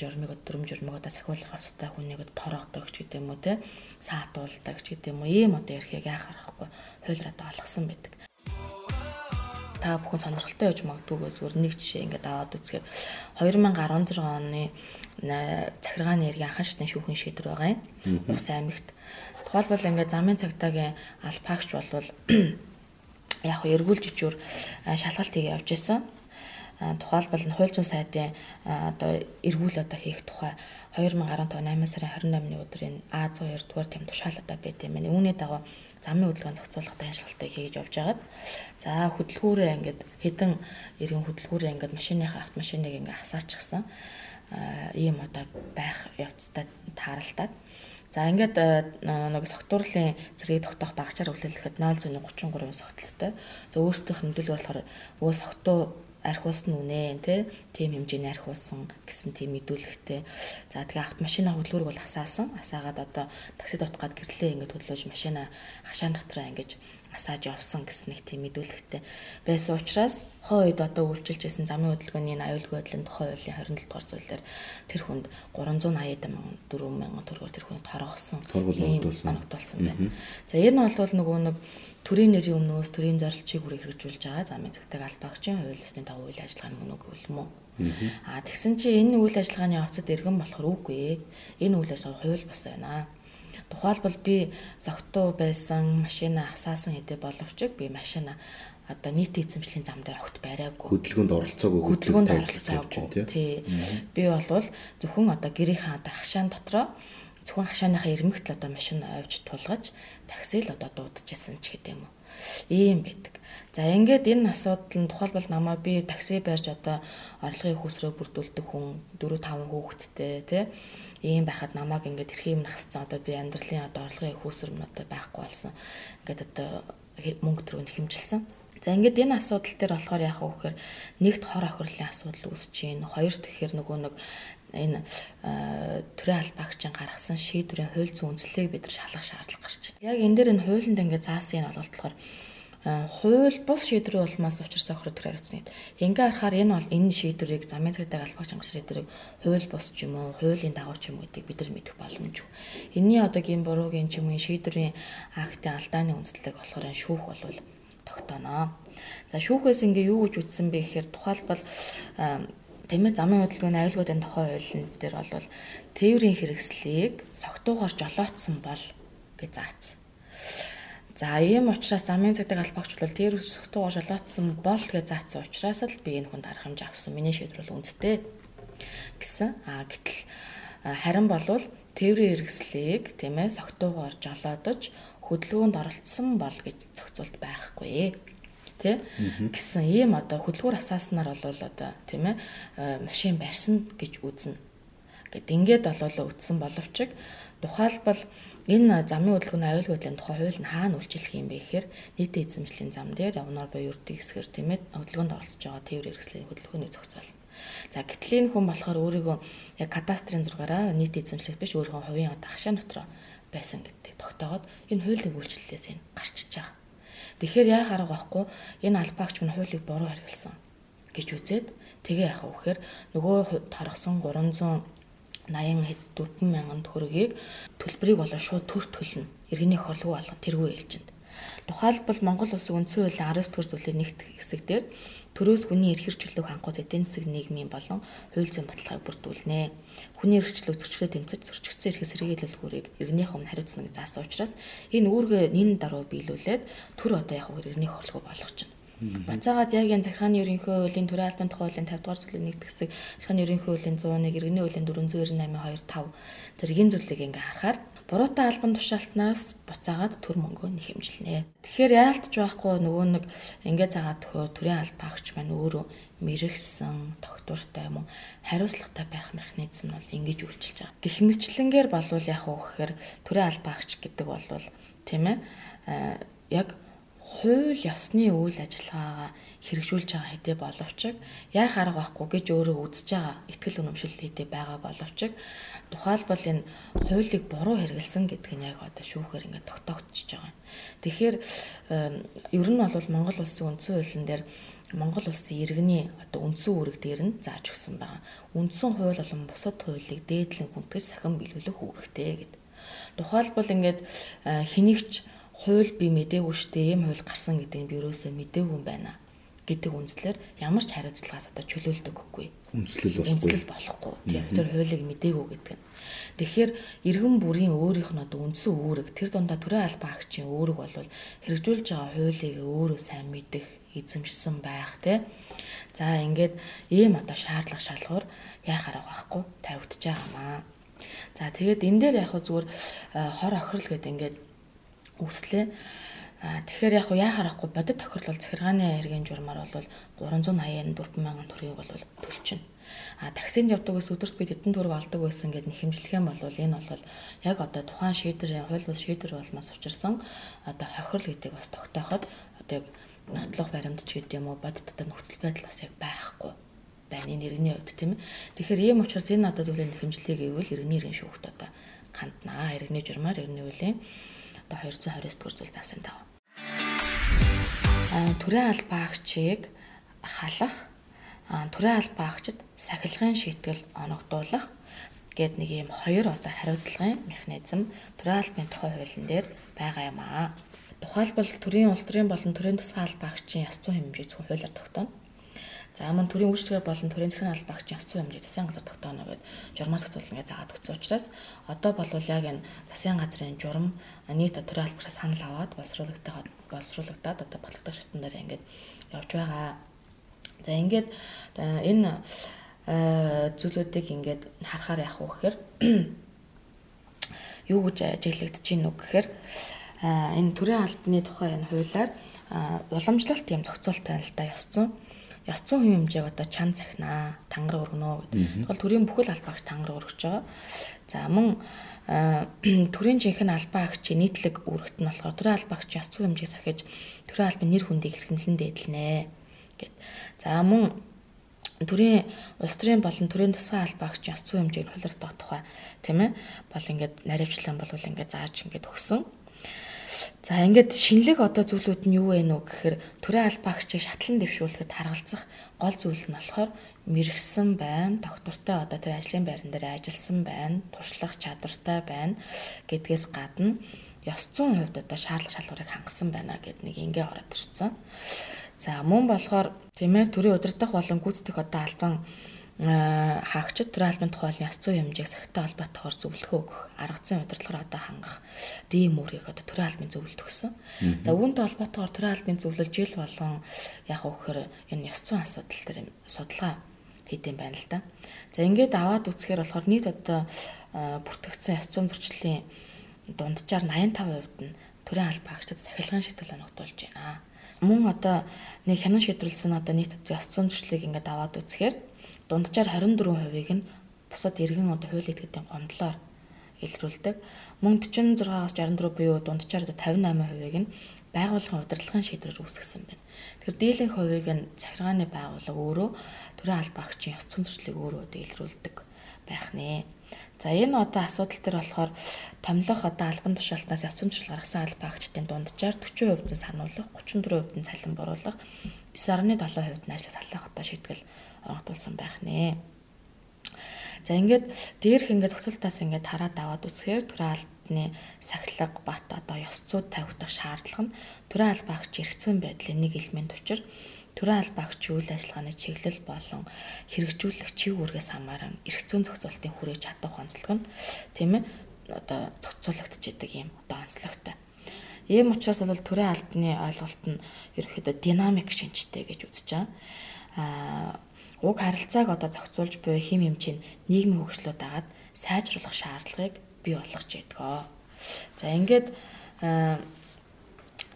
журмыг өдрөм журмыг одоо сахиулах авцтай хүнийг торогдог ч гэдэг юм уу те саатуулдаг ч гэдэг юм уу ийм одоо ярихыг яах аргагүй хуулиар одоо олгосон байдаг. Та бүхэн сонирхолтой байж магадгүй зүгээр нэг жишээ ингээд аваад үзэхээр 2016 оны захиргааны эргийн анхан шатны шүүхийн шийдвэр байгаа юм. Ус аймагт. Тухайлбал ингээд замын цагдаагийн албаагч болвол яг хөө эргүүлж ичүүр шалгалт хийгээ явж исэн. Тухайлбал хууль зүйн сайдын одоо эргүүл одоо хийх тухай 2015 8 сарын 28-ны өдрийн А102 дугаар тэм тушаал одоо байт юм байна. Үүний дагуу замын хөдөлгөөнд зохицуулах ажиллалтыг хийж явж байгаад за хөдөлгүүрээ ингээд хэдэн иргэн хөдөлгүүрээ ингээд машиныхаа автомашиныг ингээд хасаачихсан ийм одоо байх явцдаа тааралдаад За ингээд нэг согтуурлын зэргийг тогтоох багчаар хүлээлгэхэд 0.33% согтолтой. За өөрсдийнх нь мэдээлэл болохоор өө согтуу архиулсан үнэ тий тийм хэмжээний архиулсан гэсэн тийм мэдүүлэгтэй. За тэгээ автомашина хөдөлгөөрөг бол асаасан. Асаагаад одоо таксид утгаад гэрлээ ингээд хөдлөж машина хашаан дотроо ингэж асааж явсан гэсэн нэг тийм мэдүүлэгтэй байсан учраас хоо үед одоо үйлчилж исэн замын хөдөлгөөний аюулгүй байдлын тухай хуулийн 27 дугаар зүйлээр тэр хүнд 380 мянган 4 мянган төгрөгөөр тэр хүнд торгосон ийм манагдулсан байна. За энэ нь бол нөгөө нэг төрийн нэрийн өмнөөс төрийн зорилтыг бүрийг хэрэгжүүлж байгаа замын цагтаг аль багчийн хууль ёсны дагуу үйл ажиллагааны мөн үгүй юм уу? Аа тэгсэн чи энэ үйл ажиллагааны явцад иргэн болохоор үгүй. Энэ үйл ажиллагаа хууль бас байна. Тухайлбал би зогтуу байсан машина асаасан хэдий боловч би машина одоо нийт эзэмшлийн зам дээр огт бариагүй. Хөдөлгөөнд оролцоогүй хөдөлгөөнд оролцоогүй тий. Би болвол зөвхөн одоо гэрийнхаа одоо хашаан дотроо зөвхөн хашааныхаа ирмэгт л одоо машин ойвж тулгаж таксил одоо дуудажсэн ч гэдэм юм. Ийм байдаг. За ингээд энэ асуудал нь тухайлбал намаа би такси барьж одоо орлогын хүүсрээ бүрдүүлдэг хүн 4 5 хүүхэдтэй тий ийм байхад намааг ингээд эрхийн юм насцсан одоо би амьдралын одоо орлогын хүүсэр нь одоо байхгүй болсон. Ингээд одоо мөнгө төрөнд хэмжилсэн. За ингээд энэ асуудал дээр болохоор яах вэ гэхээр нэгт хор охирлын асуудал үүсэж байна. Хоёр тэгэхээр нөгөө нэг энэ төрийн албаагчийн гаргасан шийдвэрийн хууль зүйн үндэслэлийг бид нар шалгах шаардлага гарч байна. Яг энэ дээр энэ хуулинд ингээд заасан энэ бол болохоор хууль бус шийдвэр улмаас учраас охир төр хариуцсан гэдэг. Ингээ харахаар энэ бол энэ шийдвэрийг замын цагдаа албагч ангар шийдвэрийг хууль бус ч юм уу, хуулийн дагуу ч юм гэдгийг бид нар мэдэх боломжгүй. Энийний одоогийн буруугийн ч юм уу шийдвэрийн актын алдааны үндэслэг болохоор шүүх болвол тогтооно. За шүүхээс ингээ юу гэж үтсэн бэ гэхээр тухайлбал тэмээ замын хөдөлгөөний аюулгуудын тухай хуулийн дээр бол тээврийн хэрэгслийг согтуугаар жолоодсон бол гэж заасан. За ийм учраас замын цагдаа албагч бол тээвэр согтуугаар жолоодсон бол гэж заасан учраас л би энэ хүнд арга хэмжээ авсан. Миний шийдвэр бол үндтэй гэсэн. Аа гэтэл харин болвол тээврийн хэрэгслийг тийм ээ согтуугаар жолоодож хөдөлгөөнд оролцсон бол гэж зохицуулт байхгүй тий гэсэн ийм одоо хөдөлгүүр асааснаар бол одоо тийм ээ э, машин барьсан гэж үзнэ. Гэт ингээд бололоо үтсэн боловч тухайлбал энэ замын хөдөлгөөний аюул хөдлийн тухай хууль нь хаана үйлчлэх юм бэ гэхээр нийтийн эзэмшлийн зам дээр явнаар буюу ердийн хэсгэр тийм ээ хөдөлгөөнд оролцож байгаа тээвэр хэрэгслийн хөдөлгөөний зохицуулна. За гэтэл энэ хүн болохоор өөрийгөө яг кадастрын зургаараа нийт эзэмшлэх биш өөрийнхөө хувийн одоо хашаа дотроо байсан гэдэг тогтоогод энэ хуулийн үйлчлэлээс энэ гарчиж байгаа. Тэгэхээр яа хараг байхгүй энэ албаагч мань хуулийг буруу харгалсан гэж үзээд тэгээ яах вэ гэхээр нөгөө торгосон 380 хэд 4 мянган төгрөгийг төлбөрийг болоо шууд төр төлнө. Иргэний хорлого болгох тэргүй ээлжинд. Тухайлбал Монгол Улсын үндсэн хуулийн 19 дугаар зүйлийн нэгт хэсэг дээр төрөөс хүний эрх хэрэгчлөөг хангах эдийн засаг нийгмийн болон хууль зүйн баталгааг бүрдүүлнэ. Хүний эрхчлөөг зөрчлөө тэмцэж зөрчигдсөн эрхээс сэргийлэлгүүрийг иргэнийх өмнө хариуцна гэж заасан учраас энэ үүргээ нин даруй биелүүлээд төр одоо яг иргэний хөрлөгөө болгож байна. Бацаагаад яг энэ захиргааны ерөнхий хуулийн төрийн албан тухай хуулийн 50 дугаар зүйлийн нэгт хэсэг захиргааны ерөнхий хуулийн 101 иргэний хуулийн 498 2 5 зэргийн зүйлийг ингээ харахаар буруутай албан тушаалтнаас буцаагаад төр мөнгөө нэг хэмжилнэ. Тэгэхээр яалтч байхгүй нөгөө нэг ингээ заагаад төхөө төрийн албаагч маань өөрөө мэрэгсэн, тогтвортой юм хариуцлагатай байх механизм нь бол ингэж үйлчилж байгаа. Гэх мэтчлэнгээр болвол яг уу гэхээр төрийн албаагч гэдэг бол тийм ээ яг хууль ёсны үйл ажиллагаагаа хэрэгжүүлж байгаа хэдий боловч яа харга байхгүй гэж өөрөө үзэж байгаа ихтгэл үнэмшил хэдий байгаа боловч тухайлбал энэ хуулийг буруу хэрэгэлсэн гэдэг нь яг одоо шүүхээр ингээд тогтоогдчихж байгаа. Тэгэхээр ер нь бол Монгол улсын үндсэн хуулийн дээр Монгол улсын иргэний одоо үндсэн үүрэг дээр нь зааж өгсөн байгаа. Үндсэн хууль болон бусад хуулийг дээдлэн хүндгэж сахин биелүүлэх үүрэгтэй гэдэг. Тухайлбал ингээд хэнийгч хууль би мэдээгүй штэ ийм хууль гарсан гэдэг нь би ерөөсөө мэдээгүй юм байна гэдэг үндслээр ямар ч хариуцлагаас одоо чөлөөлдөг үгүй. Үндслэл болохгүй. Үндслэл болохгүй. Тийм тэр хуулийг мэдээгүй гэдэг нь. Тэгэхээр иргэн бүрийн өөрийнх нь одоо үндсэн үүрэг тэр дундаа төрийн албан агчийн үүрэг бол хэрэгжүүлж байгаа хуулийг өөрөө сайн мэдэх, эзэмшсэн байх тий. За ингээд ийм одоо шаардлага шалгуур яахаар байхгүй тавигдж байгаамаа. За тэгээд энэ дээр яг зүгээр хор охирол гэдэг ингээд үүслээ Тэгэхээр яг яа харахгүй бодит тохиолдол захиргааны хэргийн журмаар бол 384 мянган төгрөгийг бол төлчихнө. А таксинд явдаг ус өдөрт бид хэдэн төгрөг олдог байсан гэдээ нэхэмжлэх юм бол энэ бол яг одоо тухайн шийдвэрийн хууль бус шийдвэр болмоос учирсан одоо хохирол гэдэг бас тогтооход одоо яг нотлох баримт ч гэдэг юм уу бодиттой нөхцөл байдал бас яг байхгүй байна энэ иргэний хувьд тийм ээ. Тэгэхээр ийм учраас энэ одоо зүйлийн нэхэмжлэгийг гэвэл иргэний иргэн шүүхт одоо ханднаа. Иргэний журмаар иргэний үеийн одоо 229 дугаар зүйл заасан тав. Төрийн албаагчийг халах төрийн албаагчид сахилгын шийтгэл оногдуулах гэд нэг юм хоёр одоо хариуцлагын механизм төрийн албаны тухай хуулийн дээр байгаа юм аа. Тухайлбал төрийн улс төрийн болон төрийн тусгай албаагчийн яс зүйн хэмжээ зөвхөн хуулиар тогтооно. За мөн төрийн үйлчлэгээ болон төрийн албаагчийн яс зүйн хэмжээ засгийн газар тогтооно гэд журмаас гэж заагаад өгсөн учраас одоо бол яг энэ засгийн газрын журам нийт төрийн албагчаас санал аваад боловсруулагдаад боловсруулагдаад одоо бодлоготой шатн дээр ингээд явж байгаа. За ингээд энэ зүйлүүдийг ингээд харахаар яах вэ гэхээр юу гэж ажиглагдаж гин үг гэхээр энэ төрийн албаны тухай энэ хуулиар уламжлалт юм зохицуулт байна л да ёс зүйн ёс зүйн хэм хэмжээг одоо чан захнаа тангар өргөнө гэдэг. Тэгвэл төрийн бүхэл албаагч тангар өргөж байгаа. За мөн төрийн жинхэнэ албаа агчийн нийтлэг үүрэгт нь болохоор төрийн албаагч ёс зүйн хэмжээг сахиж төрийн албаны нэр хүндийг хэрхэмлэн дээдлэнэ гэд. За мөн төрийн улс төрийн болон төрийн тусгай албаагч ёс зүйн хэмжээг хулирдах тухай тийм ээ бол ингээд наривчлан бол ингээд зааж ингээд өгсөн. За ингээд шинэлэг одоо зүйлүүд нь юу вэ нүү гэхээр төрийн албаагчийг шатлан дэвшүүлэхэд харгалзах гол зүйл нь болохоор мэрэгсэн байна, доктортой одоо тэр ажлын байран дээр ажилласан байна, туршлах чадвартай байна гэдгээс гадна ёс зүйн хувьд одоо шаардлага шалгуурыг хангасан байна гэд нэг ингээ ороод ирсэн. За мөн болохоор тийм ээ төрийн удирдах болон гүйцэтгэх одоо албан хаагчид төрийн албан тухайлын яс зүйн хэмжээг сахитай холбоотойгоор зөвлөхөө өгөх, арга зүйн удирдлагаар одоо хангах дэм үүргийг одоо төрийн албан зөвлөлт өгсөн. За үүнтэй холбоотойгоор төрийн албан зөвлөл жил болгон яг өгөхөр энэ яс зүйн асуудал дээр судалгаа хийдэм байна л да. За ингээд аваад үзэхээр болохоор нийт одоо бүртгэгдсэн яс зүйн зөрчлийн дунджаар 85% нь төрийн албан хаагчид сахилгын шийдэл оногдуулж байна мөн одоо нэг хянан шийдвэрлсэн одоо нийт ёс зүйн зөрчлийг ингээд аваад үзэхээр дунджаар 24%-ийг нь бусад иргэн одоо хууль этгээдийн гомдлоор илрүүлдэг. Мөн 46-аас 64 буюу дунджаар 58%-ийг нь байгууллагын удирдлагын шийдвэрээр үүсгэсэн байна. Тэгэхээр дийлэнх хувийг нь захиргааны байгууллага өөрөө төрийн албаагчийн ёс зүйн зөрчлийг өөрөө илрүүлдэг байх нэ. За энэ одоо асуудал төр болохоор томилох одоо албан тушаалтнаас яц зүйнчил гаргасан албаагчдын дунджаар 40% нь сануулах, 34% нь цалин буруулах, 9.7% нь ажлаас салах одоо шийтгэл оролдуулсан байх нэ. За ингээд дээрх ингээд зохицуултаас ингээд хараад аваад үзэхээр төрийн албаны сахилга бат одоо ёс зүйд тавигдах шаардлага нь төрийн албаагч эрх зүйн байдлын нэг элемент учир төрийн албаагч үйл ажиллагааны чиглэл болон хэрэгжүүлэх чив үүргээс хамааран эрх зүйн зохицуултын хүрээж чадах онцлог нь тийм ээ одоо зохицуулагдж идэг юм одоо онцлогтой. Ийм учраас бол төрийн албаны ойлголт нь ерөөхдөө динамик шинжтэй гэж үзэж байгаа. Аа уг харилцааг одоо зохицуулж буй хим хэмжээ нь нийгмийн хөгжлөд дагаад сайжруулах шаардлагыг бий болгож ядгаа. За ингээд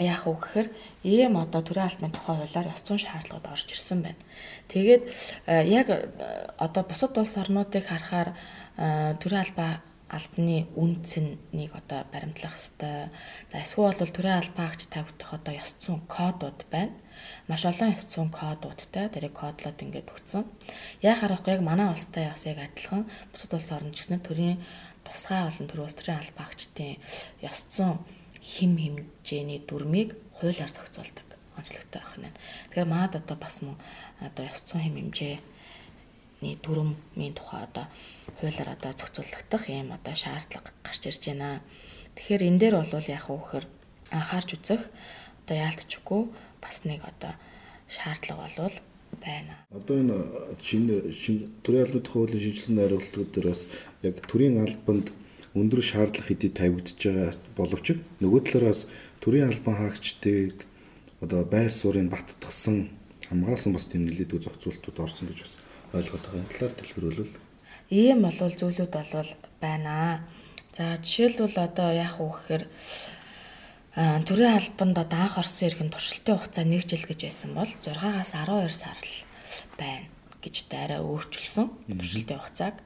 яах вэ гэхээр ийм одоо төрийн албаны тухай хуулиар ёс зүйн шаардлагад орж ирсэн байна. Тэгээд э, яг э, одоо бусад улс орнуудыг харахаар э, төрийн албаа албаны үндсэнийг одоо баримтлах ёстой. За эсвэл бол төрийн албаагч тавигдах одоо ёс зүйн кодууд байна. Маш олон ёс зүйн кодуудтай тэрийг кодлоод ингээд өгсөн. Яг харахгүй яг манай улстай бас яг адилхан бусад улс гэсэн төрийн тусгай болон төрөөс төрийн албаагчдын ёс зүйн хим хэмжээний дүрмийг хуулиар зохицуулдаг онцлогтой байх нь. Тэгэхээр манад одоо бас мөн одоо ёс зүйн хим хэмжээний дүрмийн тухай одоо хуулиар одоо зохицуулагдах юм одоо шаардлага гарч ирж байна. Тэгэхээр энэ дээр бол яг хөөхөр анхаарч үзэх одоо яалтчгүй бас нэг одоо шаардлага болвол байна. Одоо энэ шинэ төрийн албаны хуулийн шинжилсэн найруулгууд дээр бас яг төрийн албанд өндөр шаардлага хэдий тавигдж байгаа боловч нөгөө талаараас төрийн албан хаагчдыг одоо байр суурийг баттгсан хамгаалсан бас тийм нэлээдгүй зохицуултууд орсон гэж бас ойлгоод байгаа. Энэ талаар дэлгэрүүлвэл ийм болвол зүйлүүд болвол байна. За жишээлбэл одоо яах вэ гэхээр төрийн албанд одоо анх орсон иргэн туршилтын хугацаа 1 жил гэж байсан бол 6-аас 12 сар л байна гэж дайраа өөрчилсөн туршилтын хугацааг.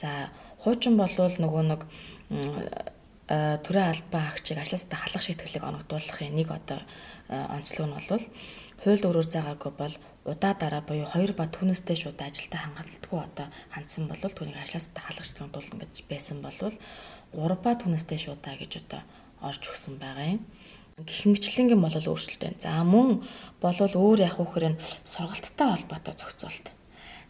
За Хуучин болвол нөгөө нэг төрийн албан агчийг ажлаас халах шийтгэлийг оногдуулахын нэг одоо онцлог нь бол хууль өөрөөр заагаагүй бол удаа дараа буюу 2 ба түүнээс дэш удаа ажилдаа хангалтгүй одоо хандсан бол түүнийг ажлаас халах шийтгэл оногдуулна гэж байсан бол 3 ба түүнээс дэш удаа гэж одоо орж өгсөн байгаа юм. Гэх мэтлэнгийн бол өөрчлөлттэй. За мөн болвол өөр яг үхээр нь сургалттай холбоотой зохицуулт.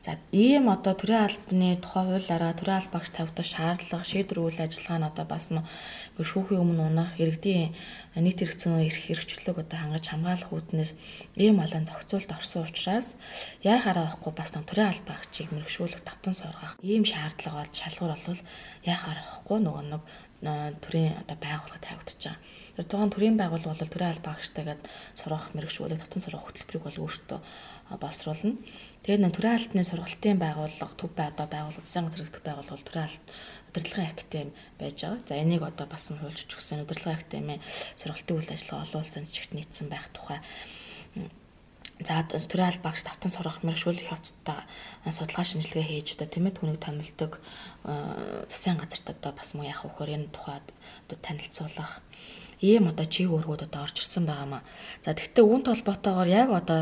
За ийм одоо төрийн албаны тухай хуулиараа төрийн албаагч тавьдаг шаардлага шийдвэр үйл ажиллагаа нь одоо бас шүүхийн өмнө унах иргэдийн нийт хэрэгцээнөө эрх хэрэгчлэг одоо хангаж хамгаалах үүднээс ийм олон зохицуулт орсон учраас яахаараа авахгүй бас төрийн албаагчийг мэрэгшүүлэх татан сургах ийм шаардлага болж шалгуур болвол яахаараа авахгүй нөгөө нэг төрийн одоо байгууллага тавигдчих байгаа. Эрдоган төрийн байгуул бол төрийн албаагчтайгээд сурах мэрэгшүүлэг татан сурах хөтөлбөрийг бол өөртөө боловсруулна. Тэгээд нэг төрийн албаны сургалтын байгууллага төв одоо байгуулагдсан зэрэг төв байгууллага төрийн удирдлагын академи байж байгаа. За энийг одоо бас хуульч өгсөн удирдлагын академи сургалтын үйл ажиллагаа олуулсан чигт нийцсэн байх тухай За төрийн албаагч тавтан сурах мэрэгшүүлэх явцдаа судалгаа шинжилгээ хийж одоо тийм ээ түүнийг томилдог засгийн газарт одоо бас муу яах вөхөр энэ тухайд одоо танилцуулах ийм одоо чиг үүргүүд одоо орж ирсэн байгаамаа. За тэгвэл үүнтэй холбоотойгоор яг одоо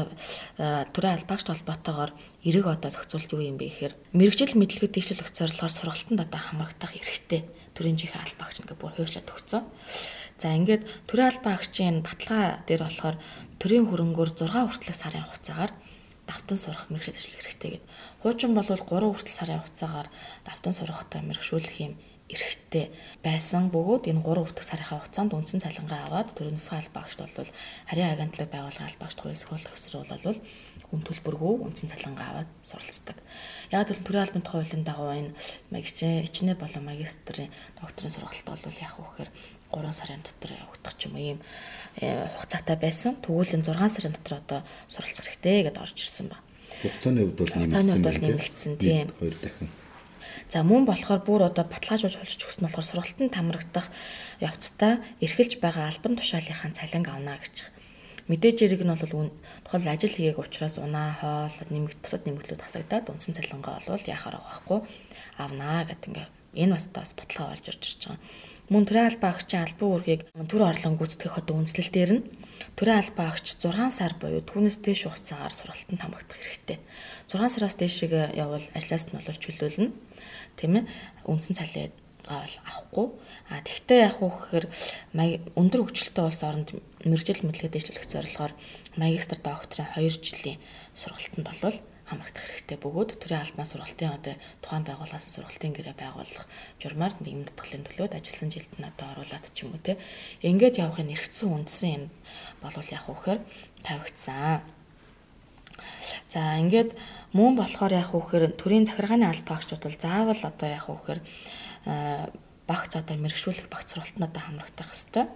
төрийн албаагч холбоотойгоор эрэг одоо зохицуулт юу юм бэ гэхээр мэрэгжил мэдлэгэд дэвшүүлэх зорилгоор сургалтанд одоо хамрагдах эрхтэй төрийн жинхэнэ албаагч ингээ бүр хуульчлаад өгсөн. За ингээд төрийн албаагчийн баталгаа дээр болохоор төрийн хөрөнгөөр 6 хүртэлх сарын хугацаагаар давтан сурах мэрэгжил дэвшүүлэх хэрэгтэй гэдэг. Хуучин бол 3 хүртэл сарын хугацаагаар давтан сурахтай мэрэгшүүлэх юм эрэхтэй байсан бөгөөд энэ 3 хүртэх сарынхаа хугацаанд үндсэн цалингаа аваад төрийн нусгай албаагчд бол харийн агентлаг байгуулгын албаагчд хувьс хөлөх өсрөл бол хүн төлбөргүй үндсэн цалингаа аваад суралцдаг. Яг л төрийн албан хуулийн дагуу энэ магистрийн хичнээн болон магистрийн докторийн сургалт бол яг үхээр 3 сарын дотор явагдах ч юм уу ийм э, хугацаатай байсан. Тэгвэл энэ 6 сарын дотор одоо суралцах хэрэгтэй гэдээ орж ирсэн ба. Хугацааны хувьд бол нэмэгдсэн тийм. Хоёр дахин За мөн болохоор бүр одоо баталгаажуулж холж өгсөн болохоор сургалтанд хамрагдах явцдаа эрхэлж байгаа албан тушаалынхаа цалинг авна гэж. Мэдээж хэрэг нь бол тухайн ажил хийгээг учраас унаа, хоол, нэмэгд бусад нэмэгдлүүд хасагдаад үндсэн цалингаа бол яхаар байхгүй авнаа гэдэг ингээ энэ бас тас баталгаа болж ирж байгаа. Мөн төрийн албаа агчийн албан үүргийг төр орлон гүйцэтгэх одоо үндэслэлтээр нь төрийн албаа агч 6 сар буюу түүнээс дээш хугацаагаар сургалтанд хамрагдах хэрэгтэй. 6 сараас дээшгээ явбал ажлаас нь бол чөлөөлнө тийм ээ үндсэн цалин бол авахгүй. А тэгтээ яг уу гэхээр өндөр хөгжилтэй улс оронд мэрэгжил мэдлэгээ дэвшлэх зорилгоор магистр докторийн 2 жилийн сургалтанд бол хамрагдах хэрэгтэй бөгөөд төрийн албан сургалтын одоо тухайн байгууллагаас сургалтын гэрээ байгуулах журмаар нийгэм татгалын төлөөд ажилласан жилд нь одоо оруулаад ч юм уу те ингээд явахын эргэцсэн үндсэн юм болвол яг уу гэхээр тавигдсан. За ингээд Мөн болохоор яг үхээр төрийн захиргааны аль багчуд бол заавал одоо яг үхээр багц одоо мэрэгшүүлэх багц сургалтнуудаа хамрагдах хэвээр.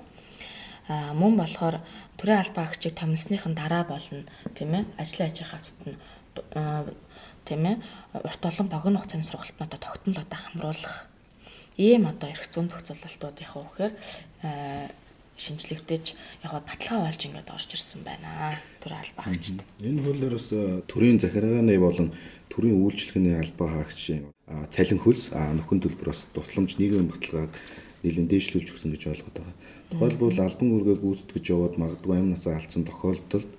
Мөн болохоор төрийн аль багчийг томилсныхын дараа болно тийм ээ ажлын ажих хавцад нь тийм ээ урт олон богино хугацааны сургалтнуудаа тогтнолоо хамруулах ийм одоо эрх зүйн зохицуулалтууд яг үхээр шинжлэгдэж яг баталгаа болж ингээд орж ирсэн байна. Төр албаа хаагчд. Энэ хуулиар бас төрийн захиргааны болон төрийн үйлчлэгээний албаа хаагчийн цалин хөлс нөхөн төлбөр бас тусламж нийгмийн баталгааг нэлээд дээшлүүлж өгсөн гэж ойлгоод байгаа. Тухайлбал албан үүргээ гүйцэтгэж яваад магадгүй амь насаа алдсан тохиолдолд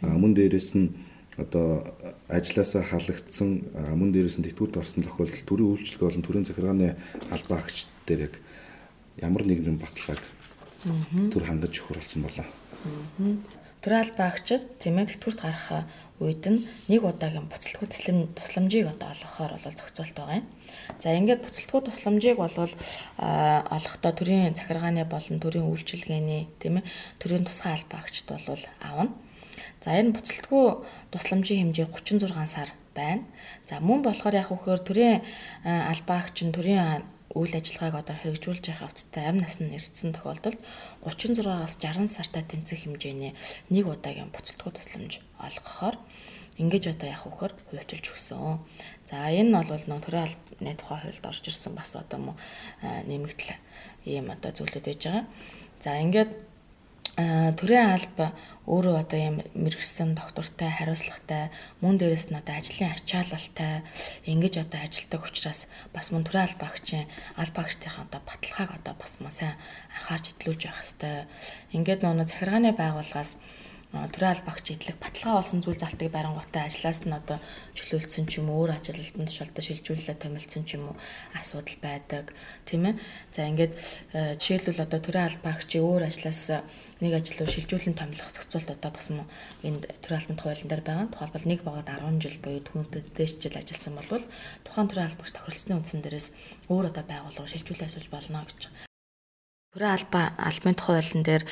мөн дээрээс нь одоо ажилласаа халагдсан мөн дээрээс нь тэтгэврт орсон тохиолдолд төрийн үйлчлэгээ болон төрийн захиргааны албаа хаагч дээр яг ямар нэгэн баталгааг төр хангаж өгөх болсон болоо. Төрөл багчд тийм ээ тэтгэврт гарах үед нь нэг удаагийн буцалтгүй туслам тусламжийг одоо олгохоор бол зохицуулт байгаа юм. За ингээд буцалтгүй тусламжийг бол олохдоо төрийн захиргааны болон төрийн үйлчилгээний тийм ээ төрийн тусгай албаагчд бол аавна. За энэ буцалтгүй тусламжийн хэмжээ 36 сар байна. За мөн болохоор яг хөөхөр төрийн албаагч нь төрийн үйл ажиллагааг одоо хэрэгжүүлж явах явцтай амь нас нь ирсэн тохиолдолд 36-аас 60 сартаа тэнцэх хэмжээний нэг удаагийн буцалтгүй тусламж олгохоор ингэж одоо явах вөхөр хуульчилж өгсөн. За энэ нь бол нөө төрийн албаны тухай хуульд орж ирсэн бас одоо нэмэгдэл ийм одоо зүйлүүд байж байгаа. За ингээд төрийн алба өөрөө одоо юм мэрэгсэн доктортай хариуцлагатай мөн дээрэс нь одоо ажлын ачаалалтай ингэж одоо ажилтдаг учраас бас мөн төрийн алба агчийн алба агчдын одоо баталгааг одоо бас мөн сайн анхаарч идэлүүлж явах хэвээр. Ингээд нөгөө захиргааны байгууллагаас төрийн албагч идэлх баталгаа олсон зүйл залтыг барангуйтай ажлаас нь одоо чөлөөлсөн ч юм уу өөр ажилтнанд тушаалдаа шилжүүлэлээ томилсон ч юм уу асуудал байдаг тийм ээ за ингээд жишээлбэл одоо төрийн албагчийн өөр ажлаас нэг ажил руу шилжүүлэн томилох зохицуулт одоо бас энэ төрийн албан хуулийн дээр байгаа. Тухайлбал нэг богод 10 жил буюу түүнтэй дээш жил ажилласан бол тухайн төрийн албагч тохиролцсны үндсэн дээрээс өөр одоо байгуул руу шилжүүлэн ажиллаж болно гэж Төрийн албаа албан хуулийн дээр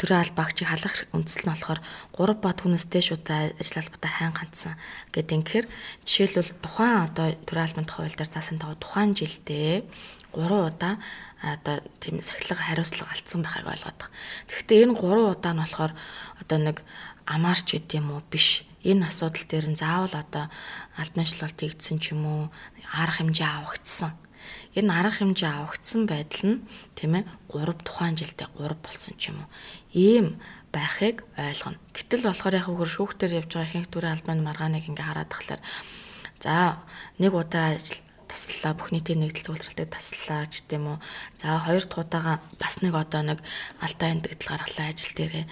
төрийн албаагчийг халах үндэслэл нь болохоор 3 ба түүнээс дээш удаа ажил албатай хайн ганцсан гэдэг. Тэгэхээр жишээлбэл тухайн одоо төрийн албан хууль дээр заасан байгаа тухайн жилдээ 3 удаа одоо тийм сахилга хариуцлага алдсан байхыг ойлгоод байгаа. Тэгэхдээ энэ 3 удаа нь болохоор одоо нэг амаарч гэдэг юм уу биш. Энэ асуудал дээр нь заавал одоо албан ажиллагалт хийгдсэн ч юм уу арга хэмжээ авагдсан Энэ арга хэмжээ авагдсан байдал нь тийм ээ 3 тухайн жилдээ 3 болсон ч юм уу. Ийм байхыг ойлгоно. Гэтэл болохоор яг хөр шүүхтэр явж байгаа ихэнх төрийн албаны маргааныг ингээ хараад тахлаар за нэг удаа ажил таслаа бүх нийтийн нэгдэл зөвлөлтөд таслаа ч гэдэм үү. За хоёр дахь удаага бас нэг одоо нэг алдаа эндэгдэл гаргалаа ажил дээрээ.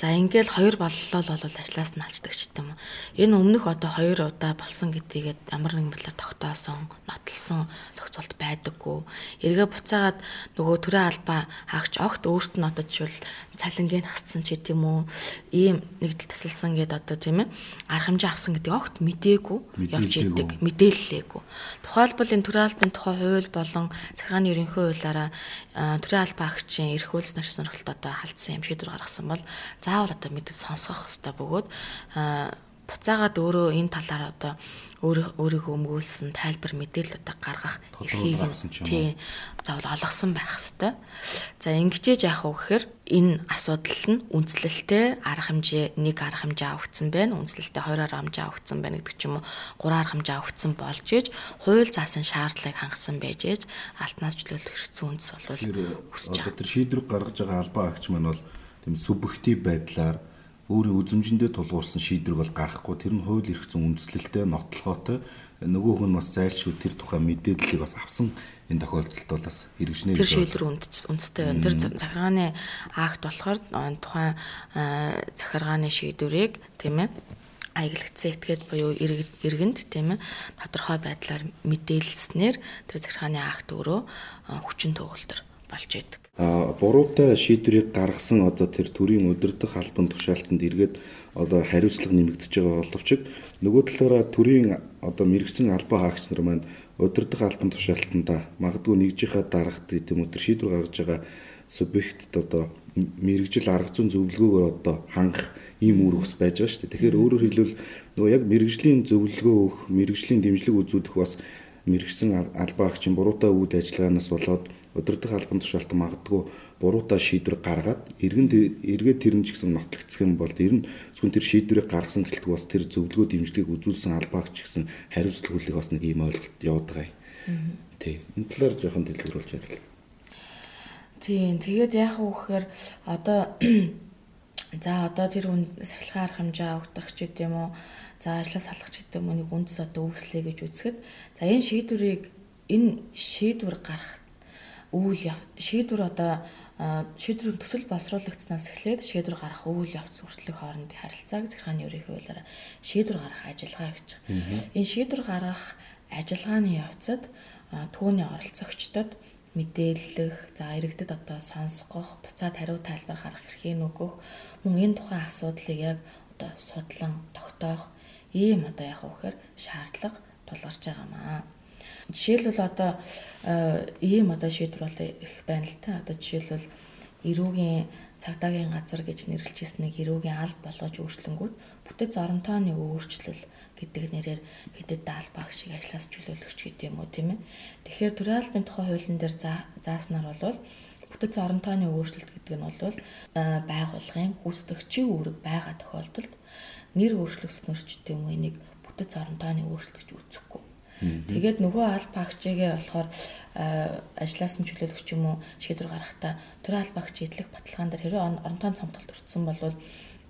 За ингээл хоёр боллоо бол ажлаас нь алчдаг ч гэдэм үү. Энэ өмнөх одоо хоёр удаа болсон гэдгийг ямар нэгэн байдлаар тогтоосон, нотолсон зохицуулт байдаггүй. Эргээ буцаагаад нөгөө төрийн албаа хаагч огт өөрт нь одоо жишээл цалингийн хасцсан ч гэдэм үү. Ийм нэгдэл тасалсан гэдээ одоо тийм ээ арга хэмжээ авсан гэдэг огт мдээгүй явж идэг, мэдээллээгүй. Тухайлбал Энэ төрийн албаны тухай хууль болон захиргааны ерөнхий хуулиараа төрийн албан агчийн эрх хууль нашиг сонирхолт одоо халдсан юм шийдвэр гаргасан бол заавал одоо мэдээ сонсгох хэрэгтэй бөгөөд буцаагаад өөрөө энэ талаар одоо өөрийгөө өмгөөлсөн тайлбар мэдээлэлүүд гаргах эрхийг тий заавал олгосон байх хэвээр. За ингэжээж яах вэ гэхээр энэ асуудал нь үндэслэлтэй арга хэмжээ нэг арга хэмжээ авагдсан байна. Үндэслэлтэй хоёр арга хэмжээ авагдсан байна гэдэг ч юм уу. Гурван арга хэмжээ авагдсан болж ээж хууль заасан шаардлагыг хангасан байж ээж алтнаас чөлөөлөх хэрэгцээ үндэс болвол өсөж байгаа. Тэр шийдвэр гаргаж байгаа албан агч маань бол тийм субъектив байдлаар өөрийн үзмжиндээ тулгуурсан шийдвэрг бол гаргахгүй тэр нь хууль эрх зүйн үндэслэлтэй нотлохоотой нөгөө хүн бас зайлшгүй тэр тухай мэдээллийг бас авсан энэ тохиолдолд бол бас хэрэгжнэ тэр шийдвэр үндэстэй байна. Тэр захиргааны акт болохоор тухайн захиргааны шийдвэрийг тийм ээ аяглагдсан этгээд буюу иргэнд тийм ээ тодорхой байдлаар мэдээлснээр тэр захиргааны акт өөрөө хүчин төгөлдөр болж идэг буруутай шийдвэрийг гаргасан одоо тэр төрийн удирдах албан тушаалтанд эргээд одоо хариуцлага нэмэгдэж байгаа боловч нөгөө талаараа төрийн одоо мэрэгсэн албан хаагч нар маань удирдах албан тушаалтанда магадгүй нэгжийнхаа дарагт гэдэг юм уу тэр шийдвэр гаргаж байгаа субъектэд одоо мэрэгжил арга зүйн зөвлөгөөгөөр одоо хангах ийм үр хөс байж байгаа шүү дээ. Тэгэхээр өөрөөр хэлбэл нөгөө яг мэрэгжлийн зөвлөгөө өгөх, мэрэгжлийн дэмжлэг үзүүлэх бас мэрэгсэн албан хаагчийн буруутай үйл ажиллагаанаас болоод удирдах албан тушаалтан магадгүй буруутай шийдвэр гаргаад эргэнд эргээд тэр нь ч гэсэн нотлогдсох юм бол ер нь зөвхөн тэр шийдвэрийг гаргасан гэлтгүй бас тэр зөвлөгөө дэмжлэгийг үзүүлсэн албаагч гэсэн хариуцлага хүлээх бас нэг ийм ойлголт яваад байгаа юм. Тий. Энэ талаар жоохон дэлгэрүүлж ярил. Тийм. Тэгээд яах вэ гэхээр одоо за одоо тэр хүн сахилгаан арга хэмжээ авагдах ч гэдэм уу за ажлаас салах ч гэдэм уу нэг үндэс одоо үүслэе гэж үзэхэд за энэ шийдвэрийг энэ шийдвэр гарах үйл шийдвэр одоо шийдвэрийн төсөл боловсруулагдсанаас эхлээд шийдвэр гарах үйл явц хүртэлх хоорондын харилцааг захиргааны ерөнхий хуулиараа шийдвэр гарах ажиллагаа гэж. Энэ шийдвэр гаргах ажиллагааны явцад түүний оролцогчдод мэдээлэх, за иргэдэд одоо сонсгох, буцаад хариу тайлбар гаргах эрхийг нөгөөх, мөн энэ тухайн асуудлыг яг одоо судлан тогтоох ийм одоо яг үхээр шаардлага тулгарч байгаамаа. Жишээлбэл одоо э, ийм одоо шийдвэр бол их байна л та. Одоо жишээлбэл эрүүгийн цагдаагийн газар гэж нэрлэжсэн нэг эрүүгийн алба болгож өөрчлөнгүүд бүтэц оронтооны өөрчлөл гэдэг нэрээр хэдэд даалбаг шиг ажлаас чөлөөлөгч гэдэг юм уу тийм ээ. Тэгэхээр төрийн албаны тухай хуулийн дээр зааснаар бол бүтэц оронтооны өөрчлөлт гэдэг нь бол э, байгууллагын гүйцэтгэгчийн үүрэг байгаа тохиолдолд нэр өөрчлөгснөр ч гэдэг юм уу энийг бүтэц оронтооны өөрчлөлт гэж үзэхгүй Тэгээд нөгөө аль багчигээ болохоор ажлаас нь чөлөөлөх юм уу шийдвэр гаргахтаа тэр аль багч идэлх баталгаан дээр хэрэг оронтон цомтолт өртсөн бол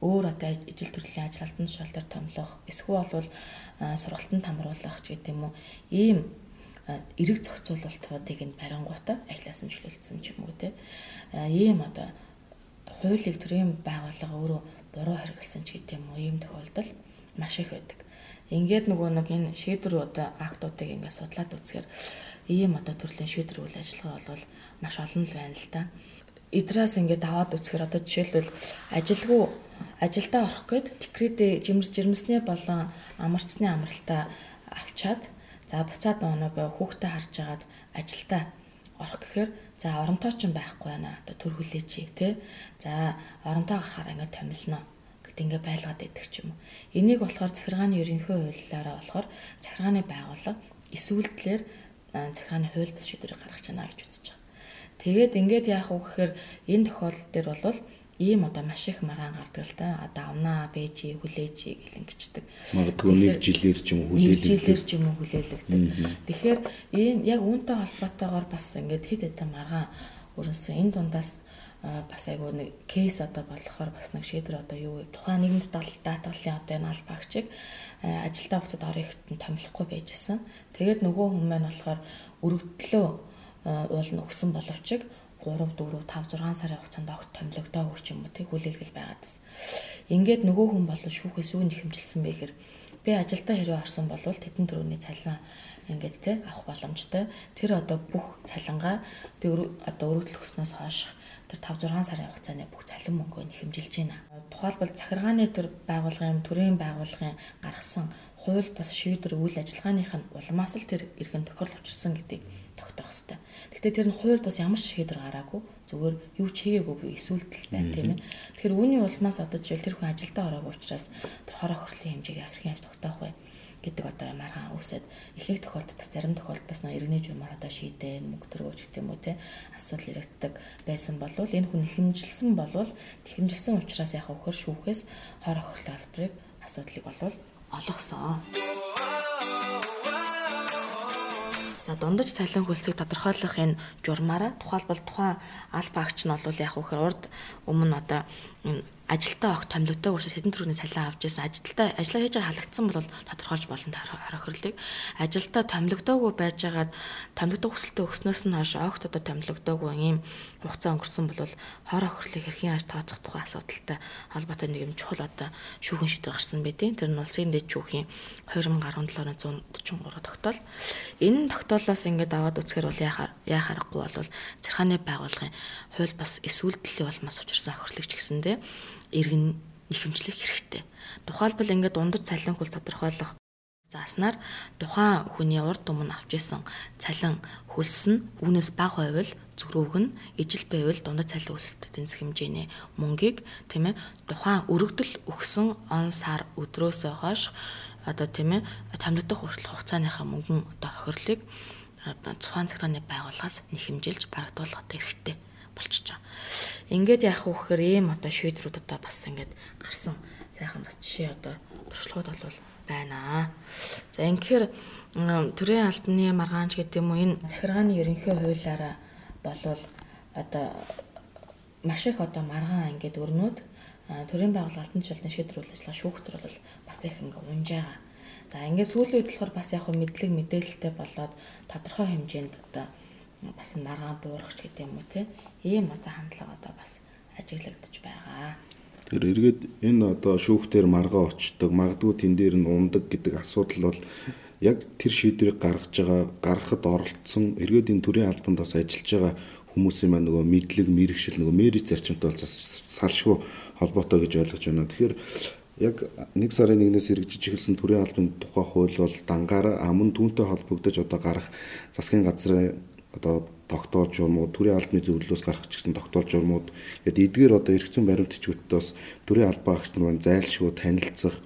өөр одоо ижил төрлийн ажил албан тушаал дээр томлох эсвэл бол сургалтанд хамруулах ч гэдэг юм уу ийм эрэг зохицуулалтуудыг нь барингуудаа ажлаас нь чөлөөлсөн ч юм уу те ийм одоо хуулийг төрийн байгууллага өөрөө буруу хэрэгэлсэн ч гэдэм юм уу ийм тохиолдол маш их байдаг. Ингээд нөгөө нэг энэ шийдвэр одоо актуудыг ингээд судлаад үзэхээр ийм одоо төрлийн шийдвэр үйл ажиллагаа бол маш олон л байна л да. Идраас ингээд аваад үзэхээр одоо жишээлбэл ажилгүй ажилдаа орох гээд декрет жимс жирэмсний болон амарчсны амралтаа авчаад за буцаад оног хүүхдээ харж агаад ажилдаа орох гэхээр за оронтой ч байхгүй байна. Одоо төр хүлээч тий. За оронтой гарахаар ингээд томилно гэд ингээд байлгаад байдаг ч юм уу. Энийг болохоор захиргааны ерөнхий хуулиараа болохоор захиргааны байгууллага эсвэлтлэр захиргааны хууль бус шийдвэрийг гаргаж чана гэж үзэж байгаа. Тэгээд ингээд яах вэ гэхээр энэ тохиолдол дээр бол ийм одоо маш их маргаан гардаг л да. Одоо амнаа бэжи хүлээж гэл ингэждэг. Магадгүй нэг жилээр ч юм уу хүлээлгдэг. Жилээр ч юм уу хүлээлгдэг. Тэгэхээр энэ яг үүнтэй холбоотойгоор бас ингээд хэд хэдэн маргаан өрнөсөн энэ дундаас бас айгүй нэг кейс одоо болохоор бас нэг шийдвэр одоо юу тухайн нийгэмд даатгалын одоо энэ албаагчийг ажилдаа буцаад орон ихтэн томилохгүй байжсэн. Тэгээд нөгөө хүн маань болохоор өргөдлөө уулна өгсөн боловч 3 4 5 6 сарын хугацаанд огт томилогдоогүй ч юм уу тий хүлээлгэл байгаад бас. Ингээд нөгөө хүн бол шүүхээс юу нэхэмжилсэн бэ гэхээр би ажилдаа хэрэг орсон бол тетэн төрөний цалин ингээд тий авах боломжтой. Тэр одоо бүх цалингаа би одоо өргөдөл өгснөөс хойш тэр 5 6 сарын хугацааны бүх цалин мөнгөө нэхэмжилж байна. Тухайлбал захиргааны төр байгууллагын төрийн байгууллагын гаргасан хууль бус шийдвэр үйл ажиллагааных нь улмаас л тэр иргэн тохирол учирсан гэдгийг тогтоох хэрэгтэй. Гэхдээ тэр нь хууль бас ямар ч шийдвэр гараагүй зүгээр юу ч хийгээгүй би эсвэлтэл байна тийм ээ. Тэгэхээр үүний улмаас одоо жишээл тэр хүн ажилдаа ороогүй учраас тэр хороо хөрлийн хэмжээг хэрхэн яаж тогтоох вэ гэдэг одоо маргаан үсэд их их тохиолдолд бас зарим тохиолдолд бас нөө иргэний журмаар одоо шийдэн мөнгө төрөөж гэх юм уу те асуудал яригддаг байсан болвол энэ хүн хэмжилсэн болвол хэмжилсэн учраас яг хөхөр шүүхээс хор охирлын албарыг асуудлыг болвол олгосон. За дундаж цалин хөлсийг тодорхойлох энэ журмаараа тухайлбал тухайн алба агч нь бол яг үхээр урд өмнө одоо энэ ажилтаа огт томилогддог учраас хэдэн төрөний цалин авч ирсэн. Ажилтаа ажиллаа хийж байгаа халагдсан бол тодорхойлж болно хорохрлыг. Ажилтаа томилогдоогүй байж байгаад томилогдох хүсэлтэд өгснөөс нь хойш огт одоо томилогдоогүй ийм хугацаа өнгөрсөн бол хор охирлыг хэрхэн яаж тооцох тухай асуудалтай холбоотой нэг юм чухал одоо шүүхэн шийдвэр гарсан байдیں۔ Тэр нь улсын дэд шүүхийн 2017 оны 143 тогтоол. Энэ тогтоолоос ингээд аваад үзэхээр бол яхаар яа харахгүй бол зархааны байгууллагын хууль бас эсвэлтлийн улмаас учирсан охирлыг ч гэсэндээ иргэн нэхэмжлэх хэрэгтэй. Тухайлбал ингээд дундад цалин хөл тодорхойлох зааснаар тухайн хүний урд өмнө авч исэн цалин хөлс нь үүнээс бага байвал зөрүүг нь ижил байвал дундад цалин хөлсөд тэнцэх хэмжээний мөнгийг тийм ээ тухайн өргөдөл өгсөн он сар өдрөөсөө хойш одоо тийм ээ тамлагдах хүртэл хугацааныхаа мөнгөн одоо хохирлыг цугаан цагтааны байгууллагаас нэхэмжилж барагдуулах хэрэгтэй байгаа. Ингээд яах вэ гэхээр ийм одоо шийдвэрүүд одоо бас ингээд гарсан сайхан бас жишээ одоо туршлагууд бол байна. За ингээд төрийн албаны маргаанч гэдэг юм уу энэ захиргааны ерөнхий хуулиараа болвол одоо маш их одоо маргаан ингээд өрнөд төрийн байгууллага алтан жилийн шийдвэр үйл ажиллагаа шүүхтэр бол бас их ингээд унж байгаа. За ингээд сүүлийн үед болохоор бас яг мэдлэг мэдээлэлтэй болоод тодорхой хэмжээнд одоо бас маргаан буурах ч гэдэг юм уу те ийм одоо хандлага одоо бас ажиглагдаж байгаа. Тэр эргээд энэ одоо шүүхтэр маргаа очдог магадгүй тэн дээр нь ундаг гэдэг асуудал бол яг тэр шийдвэрийг гаргаж байгаа гаргахад оролцсон эргээд энэ төрийн албанд бас ажиллаж байгаа хүмүүсийн маань нөгөө мэдлэг мэрэгшил нөгөө мэри зарчимтай бол салшгүй холбоотой гэж ойлгож байна. Тэгэхээр яг нэг сарын нэгнээс хэрэгжиж эхэлсэн төрийн албаны тухай хууль бол дангаараа аман түүнтэй холбогдож одоо гарах засгийн газрын одоо тогтоол журмууд төрийн албаны зөвлөлөөс гарах ч гэсэн тогтоол журмууд гэдэг эдгээр одоо эргэцэн баримт бичгүүтээ бас төрийн албан агч нар зайлшгүй танилцах.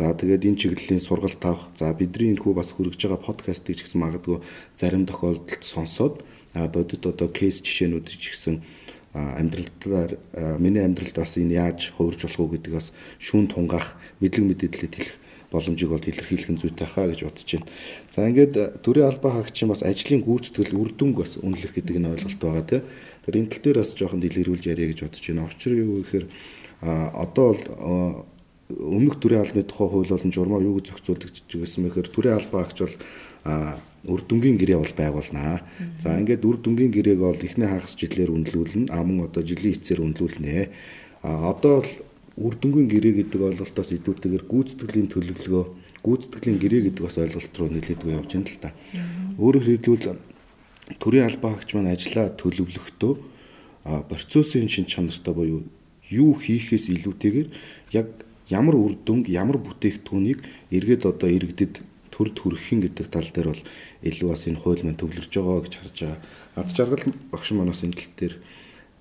За тэгээд энэ чиглэлийн сургалт авах. За бидний энэ хүү бас хүргэж байгаа подкастыг ч гэсэн магадгүй зарим тохиолдолд сонсоод бодит одоо кейс жишээнүүд ч гэсэн амьдралдаар миний амьдралд бас энэ яаж хувирж болох уу гэдэг бас шүүн тунгаах мэдлэг мэдээлэлд хэлэх боломжийг бол илэрхийлэх нь зүйтэй хаа гэж бодож байна. За ингээд э, төрийн албаа хаагчийн бас ажлын гүйцэтгэл үр дүнг бас үнэлэх гэдэг нь ойлголт байгаа тийм. Тэр энэ тал дээр бас жоохон дэлгэрүүлж яриа гэж бодож байна. Учир юу гэхээр одоо бол өмнөх төрийн албаны тухай хууль болон журмаар юу гэж зохицуулдаг гэсэн мэхээр төрийн албаа хаагч бол үр дүнгийн гэрээ бол байгуулнаа. За ингээд үр дүнгийн гэрээг бол эхний хагас жилээр үнэлүүлнэ. А мөн одоо жилийн эцээр үнэлүүлнэ. А одоо бол үр дүнгийн гэрээ гэдэг ойлголтоос идүүтэйгээр гүйцэтгэлийн төлөвлөгөө, гүйцэтгэлийн гэрээ гэдэг бас ойлголт руу нэлээдгүй явж байна л та. Өөрөөр хэлбэл төрийн албан хаагч маань ажиллаа төлөвлөхдөө процессын шин чанартай буюу юу хийхээс илүүтэйгээр яг ямар үр дүнг, ямар бүтээгдэхүүнийг эргээд одоо иргэдэд төрд хүргэх гэдэг тал дээр бол илүү бас энэ хууль маань төвлөрж байгаа гэж харж байгаа. Ад жаргал багш манаас энэ тал дээр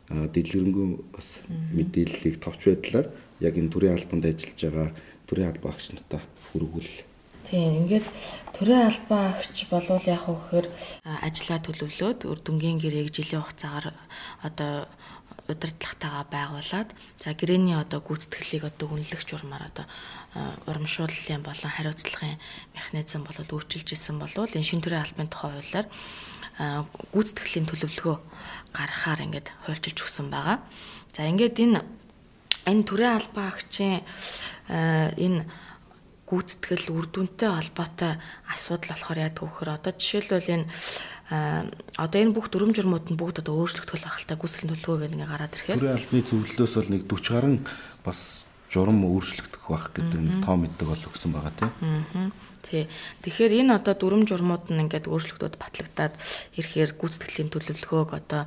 дэлгэрэнгүй бас мэдээллийг товч байдлаар яг энэ төрийн албанд ажиллаж байгаа төрийн албан агч нартаа хүргүүл. Тийм ингээд төрийн албан агч болвол яг хөөхөр ажиллаа төлөвлөөд үр дүнгийн гэрээг жилийн хугацаагаар одоо удирдлагатайгаа байгуулад за гэрээний одоо гүйцэтгэлийг одоо үнэлэх журмаар одоо урамшууллын болон хариуцлагын механизм бол өөрчилж исэн болвол энэ шин төрийн албаны тухай хуулиар гүйцэтгэлийн төлөвлөгөө гаргахаар ингээд хуульчилж өгсөн байгаа. За ингээд энэ энэ төрийн албан агчийн энэ гүйцэтгэл үр дүнтэй холбоотой асуудал болохоор яа гэвэл одоо жишээлбэл энэ одоо энэ бүх дүрм журмууд нь бүгд одоо өөрчлөгдөх та гүйцэтгэлийн төлөвлөгөө гэнгээ гараад ирэхээр төрийн албаны зөвлөлөөс бол нэг 40 гаруй бас журам өөрчлөгдөх байх гэдэг нэг тоо мэддэг бол өгсөн байгаа тийм. Тий. Тэгэхээр энэ одоо дүрм журмууд нь ингээд өөрчлөгдөд батлагдаад ирэхээр гүйцэтгэлийн төлөвлөгөөг одоо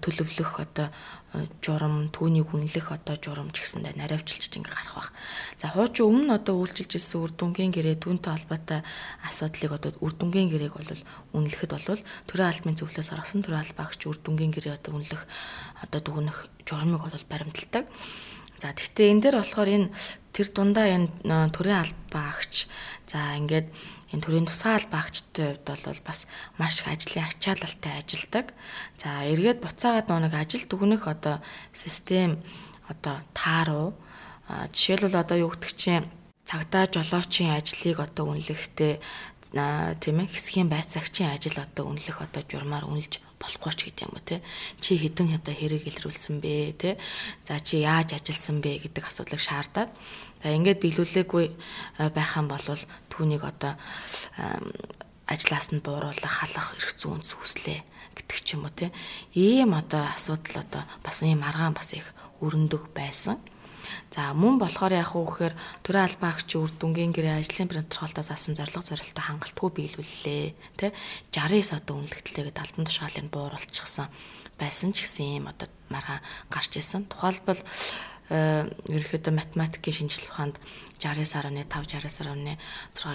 төлөвлөх одоо журам түүнийг үнэлэх одоо журам ч гэсэндээ наривчилж ингээ гарах байх. За хуучин өмнө одоо үйлчилж ирсэн үр дүнгийн гэрээ түүнтэй холбоотой асуудлыг одоо үр дүнгийн гэрээг бол үнэлэхэд бол төрийн албаны зөвлөөс гаргасан төрийн албаагч үр дүнгийн гэрээ одоо үнэлэх одоо дүгнэх журамыг бол баримталдаг. За тэгвэл энэ дээр болохоор энэ тэр дундаа энэ төрийн албаагч за ингээд энэ төрийн тусгай албаагчтай хувьд бол бас маш их ажлын ачаалалтай ажилдаг. За эргээд буцаагаад нэг ажил дүгнэх одоо систем одоо тааруу жишээлбэл одоо юу гэдэг чинь цагдаа жолоочийн ажлыг одоо үнэлэхдээ тийм ээ хэсгийн байцаагчийн ажил одоо үнэлэх одоо журмаар үнэлж болохгүй ч гэдэг юм уу те? Чи хэдэн одоо хэрэг илрүүлсэн бэ те? За чи яаж ажилласан бэ гэдэг асуудлыг шаардаад. За ингээд биелүүлээгүй байх юм бол түүнийг одоо ажлаас нь бууруулах халах эрх зүйн зүслээ гэдэг ч юм уу те? Ийм одоо асуудал одоо бас ийм аргаан бас их өрөндөг байсан За мөн болохоор яг уу гэхээр төрийн албаагч үр дүнгийн гэрээ ажлын принтерхолтоо заасан зорилго зорилттой хангалтгүй биелүүллээ. Тэ 69 одоо үнэлэгдлээгээд албан тушаалыг бууруулчихсан байсан ч гэсэн юм одоо маргаан гарч исэн. Тухайлбал э, ерөөхдөө математикийн шинжилгээ ухаанд 69.5 69.6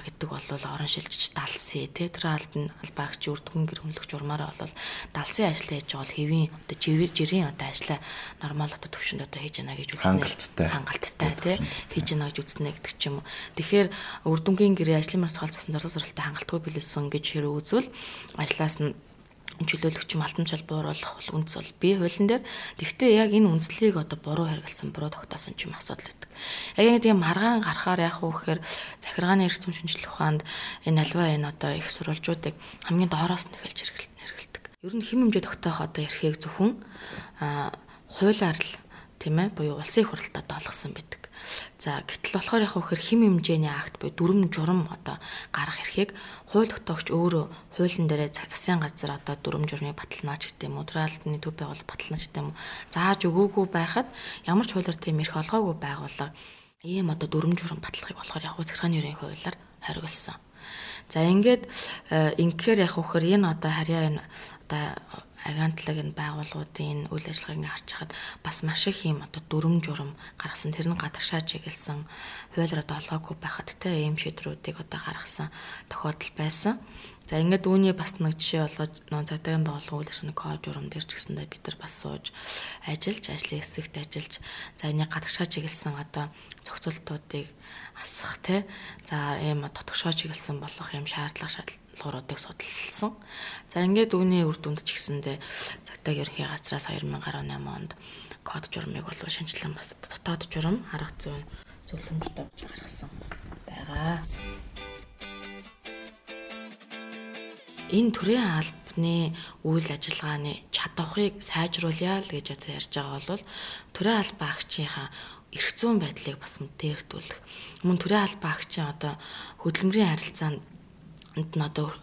гэдэг бол орон шилжиж 70 с тий тэр албаагч үрдгэн гэр хүнлэх журмаараа бол 70 ажил хийж байгаа бол хэвийн одоо жирийн одоо ажлаа нормал одоо төвшөнд одоо хийж яана гэж үзнэ хангалттай. Хангалттай тий хийж яана гэж үзнэ гэдэг ч юм уу. Тэгэхээр үрдүнгийн гэрээ ажлын мартгаал засан зорилго зорилттой хангалтгүй билүүлсэн гэж хэрэг үзвэл ажлаас нь чөлөөлөгч юм алтан цал бууруулах бол үндэс бол бие хуулийн дээр тэгвэл яг энэ үндслийг одоо буруу хэрэгэлсэн буруу тогтоосон ч юм асуудал байдаг. Яг ингэ тийм маргаан гарахаар яах вэ гэхээр захиргааны эрх зүйн шинжилгээ ухаанд энэ альва энэ одоо их сурвалжуудыг хамгийн доороос нь эхэлж хэрэгэлдэг. Ер нь хэм хэмжээ тогтоох одоо эрхийг зөвхөн хуулиар л тийм ээ буюу улсын их хурлаар доолгосон байдаг. За гэтэл болохоор яг хөхөр хим хэмжээний акт буюу дүрм журам одоо гарах эрхийг хууль тогтоогч өөрөө хуулийн дээрээ засгийн газар одоо дүрм журмыг баталнаач гэдэг юм уу тралбны төв байгуул баталнаач гэдэг юм уу зааж өгөөгүй байхад ямар ч хуулиар тийм эрх олгоогүй байгууллага ийм одоо дүрм журам баталгыг болохоор яг захиргааны ерөнхий хуулиар хориглосон. За ингээд э, ингээр яг хөхөр энэ одоо харьяа энэ одоо агентлаг энэ байгууллагуудын үйл ажиллагааг харж хахад бас маш их юм одоо дүрм журам гаргасан тэр нь гадагшаа чиглэсэн хуулиар одоо олгоогүй байхад те ийм шийдрүүдийг одоо гаргасан тохиолдол байсан. За ингээд үүний бас нэг жишээ болгож нөө цагтаагийн байгууллага үйл ажиллагааны код журам дээр ч гэсэндээ бид нар бас сууж ажиллаж ажлын хэсэгт ажиллаж за энийг гадагшаа чиглэсэн одоо зохицуултуудыг асах те за ийм дотгошоо чиглэсэн болох юм шаардлага шаардлагуудыг судалсан. За ингээд үүний үр дүнд ч гэсэндээ цагтаа ерхий газраас 2018 онд код журмыг бол шинжилэн бас дотоод журам арга зүйн зөвлөмжтэй болж гаргасан байгаа. Энэ төрийн албаны үйл ажиллагааны чадварыг сайжруулъя л гэж одоо ярьж байгаа бол төрийн албан агчийнхаа эрх зүйн байдлыг бас мэдээлэгдүүлэх. Мөн төрийн албан агчийн одоо хөдөлмөрийн харилцаанд нь одоо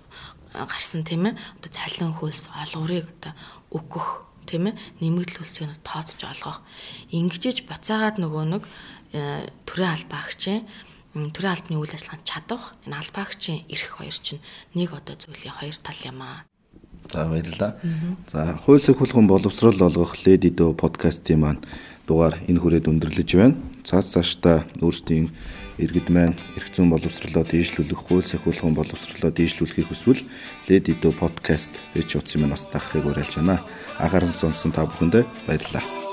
гарсан тийм ээ. Одоо цалин хөлс олгорыг одоо өгөх тийм ээ нэмэгдэл үлсгийг тооцож олгох. Ингэжж буцаагаад нөгөө нэг төрийн албаагчийн төрийн албаны үйл ажиллагаанд чадах энэ албаагчийн эрх хоёр чинь нэг одоо зүйлийн хоёр тал юм аа. За баярлалаа. За хууль сахилгын боловсрол олгох Lady Do подкастын маань дугаар энэ хүрээд өндөрлөж байна. Цаас цаашдаа өөрсдийн иргэд маань эрх зүйн боловсролоо дээшлүүлэх, хууль сахилгын боловсролоо дээшлүүлэхийг хүсвэл Lady Do подкаст гэж утсан маань бас дагахыг уриалж байна. Анхааран сонсон та бүхэндээ баярлалаа.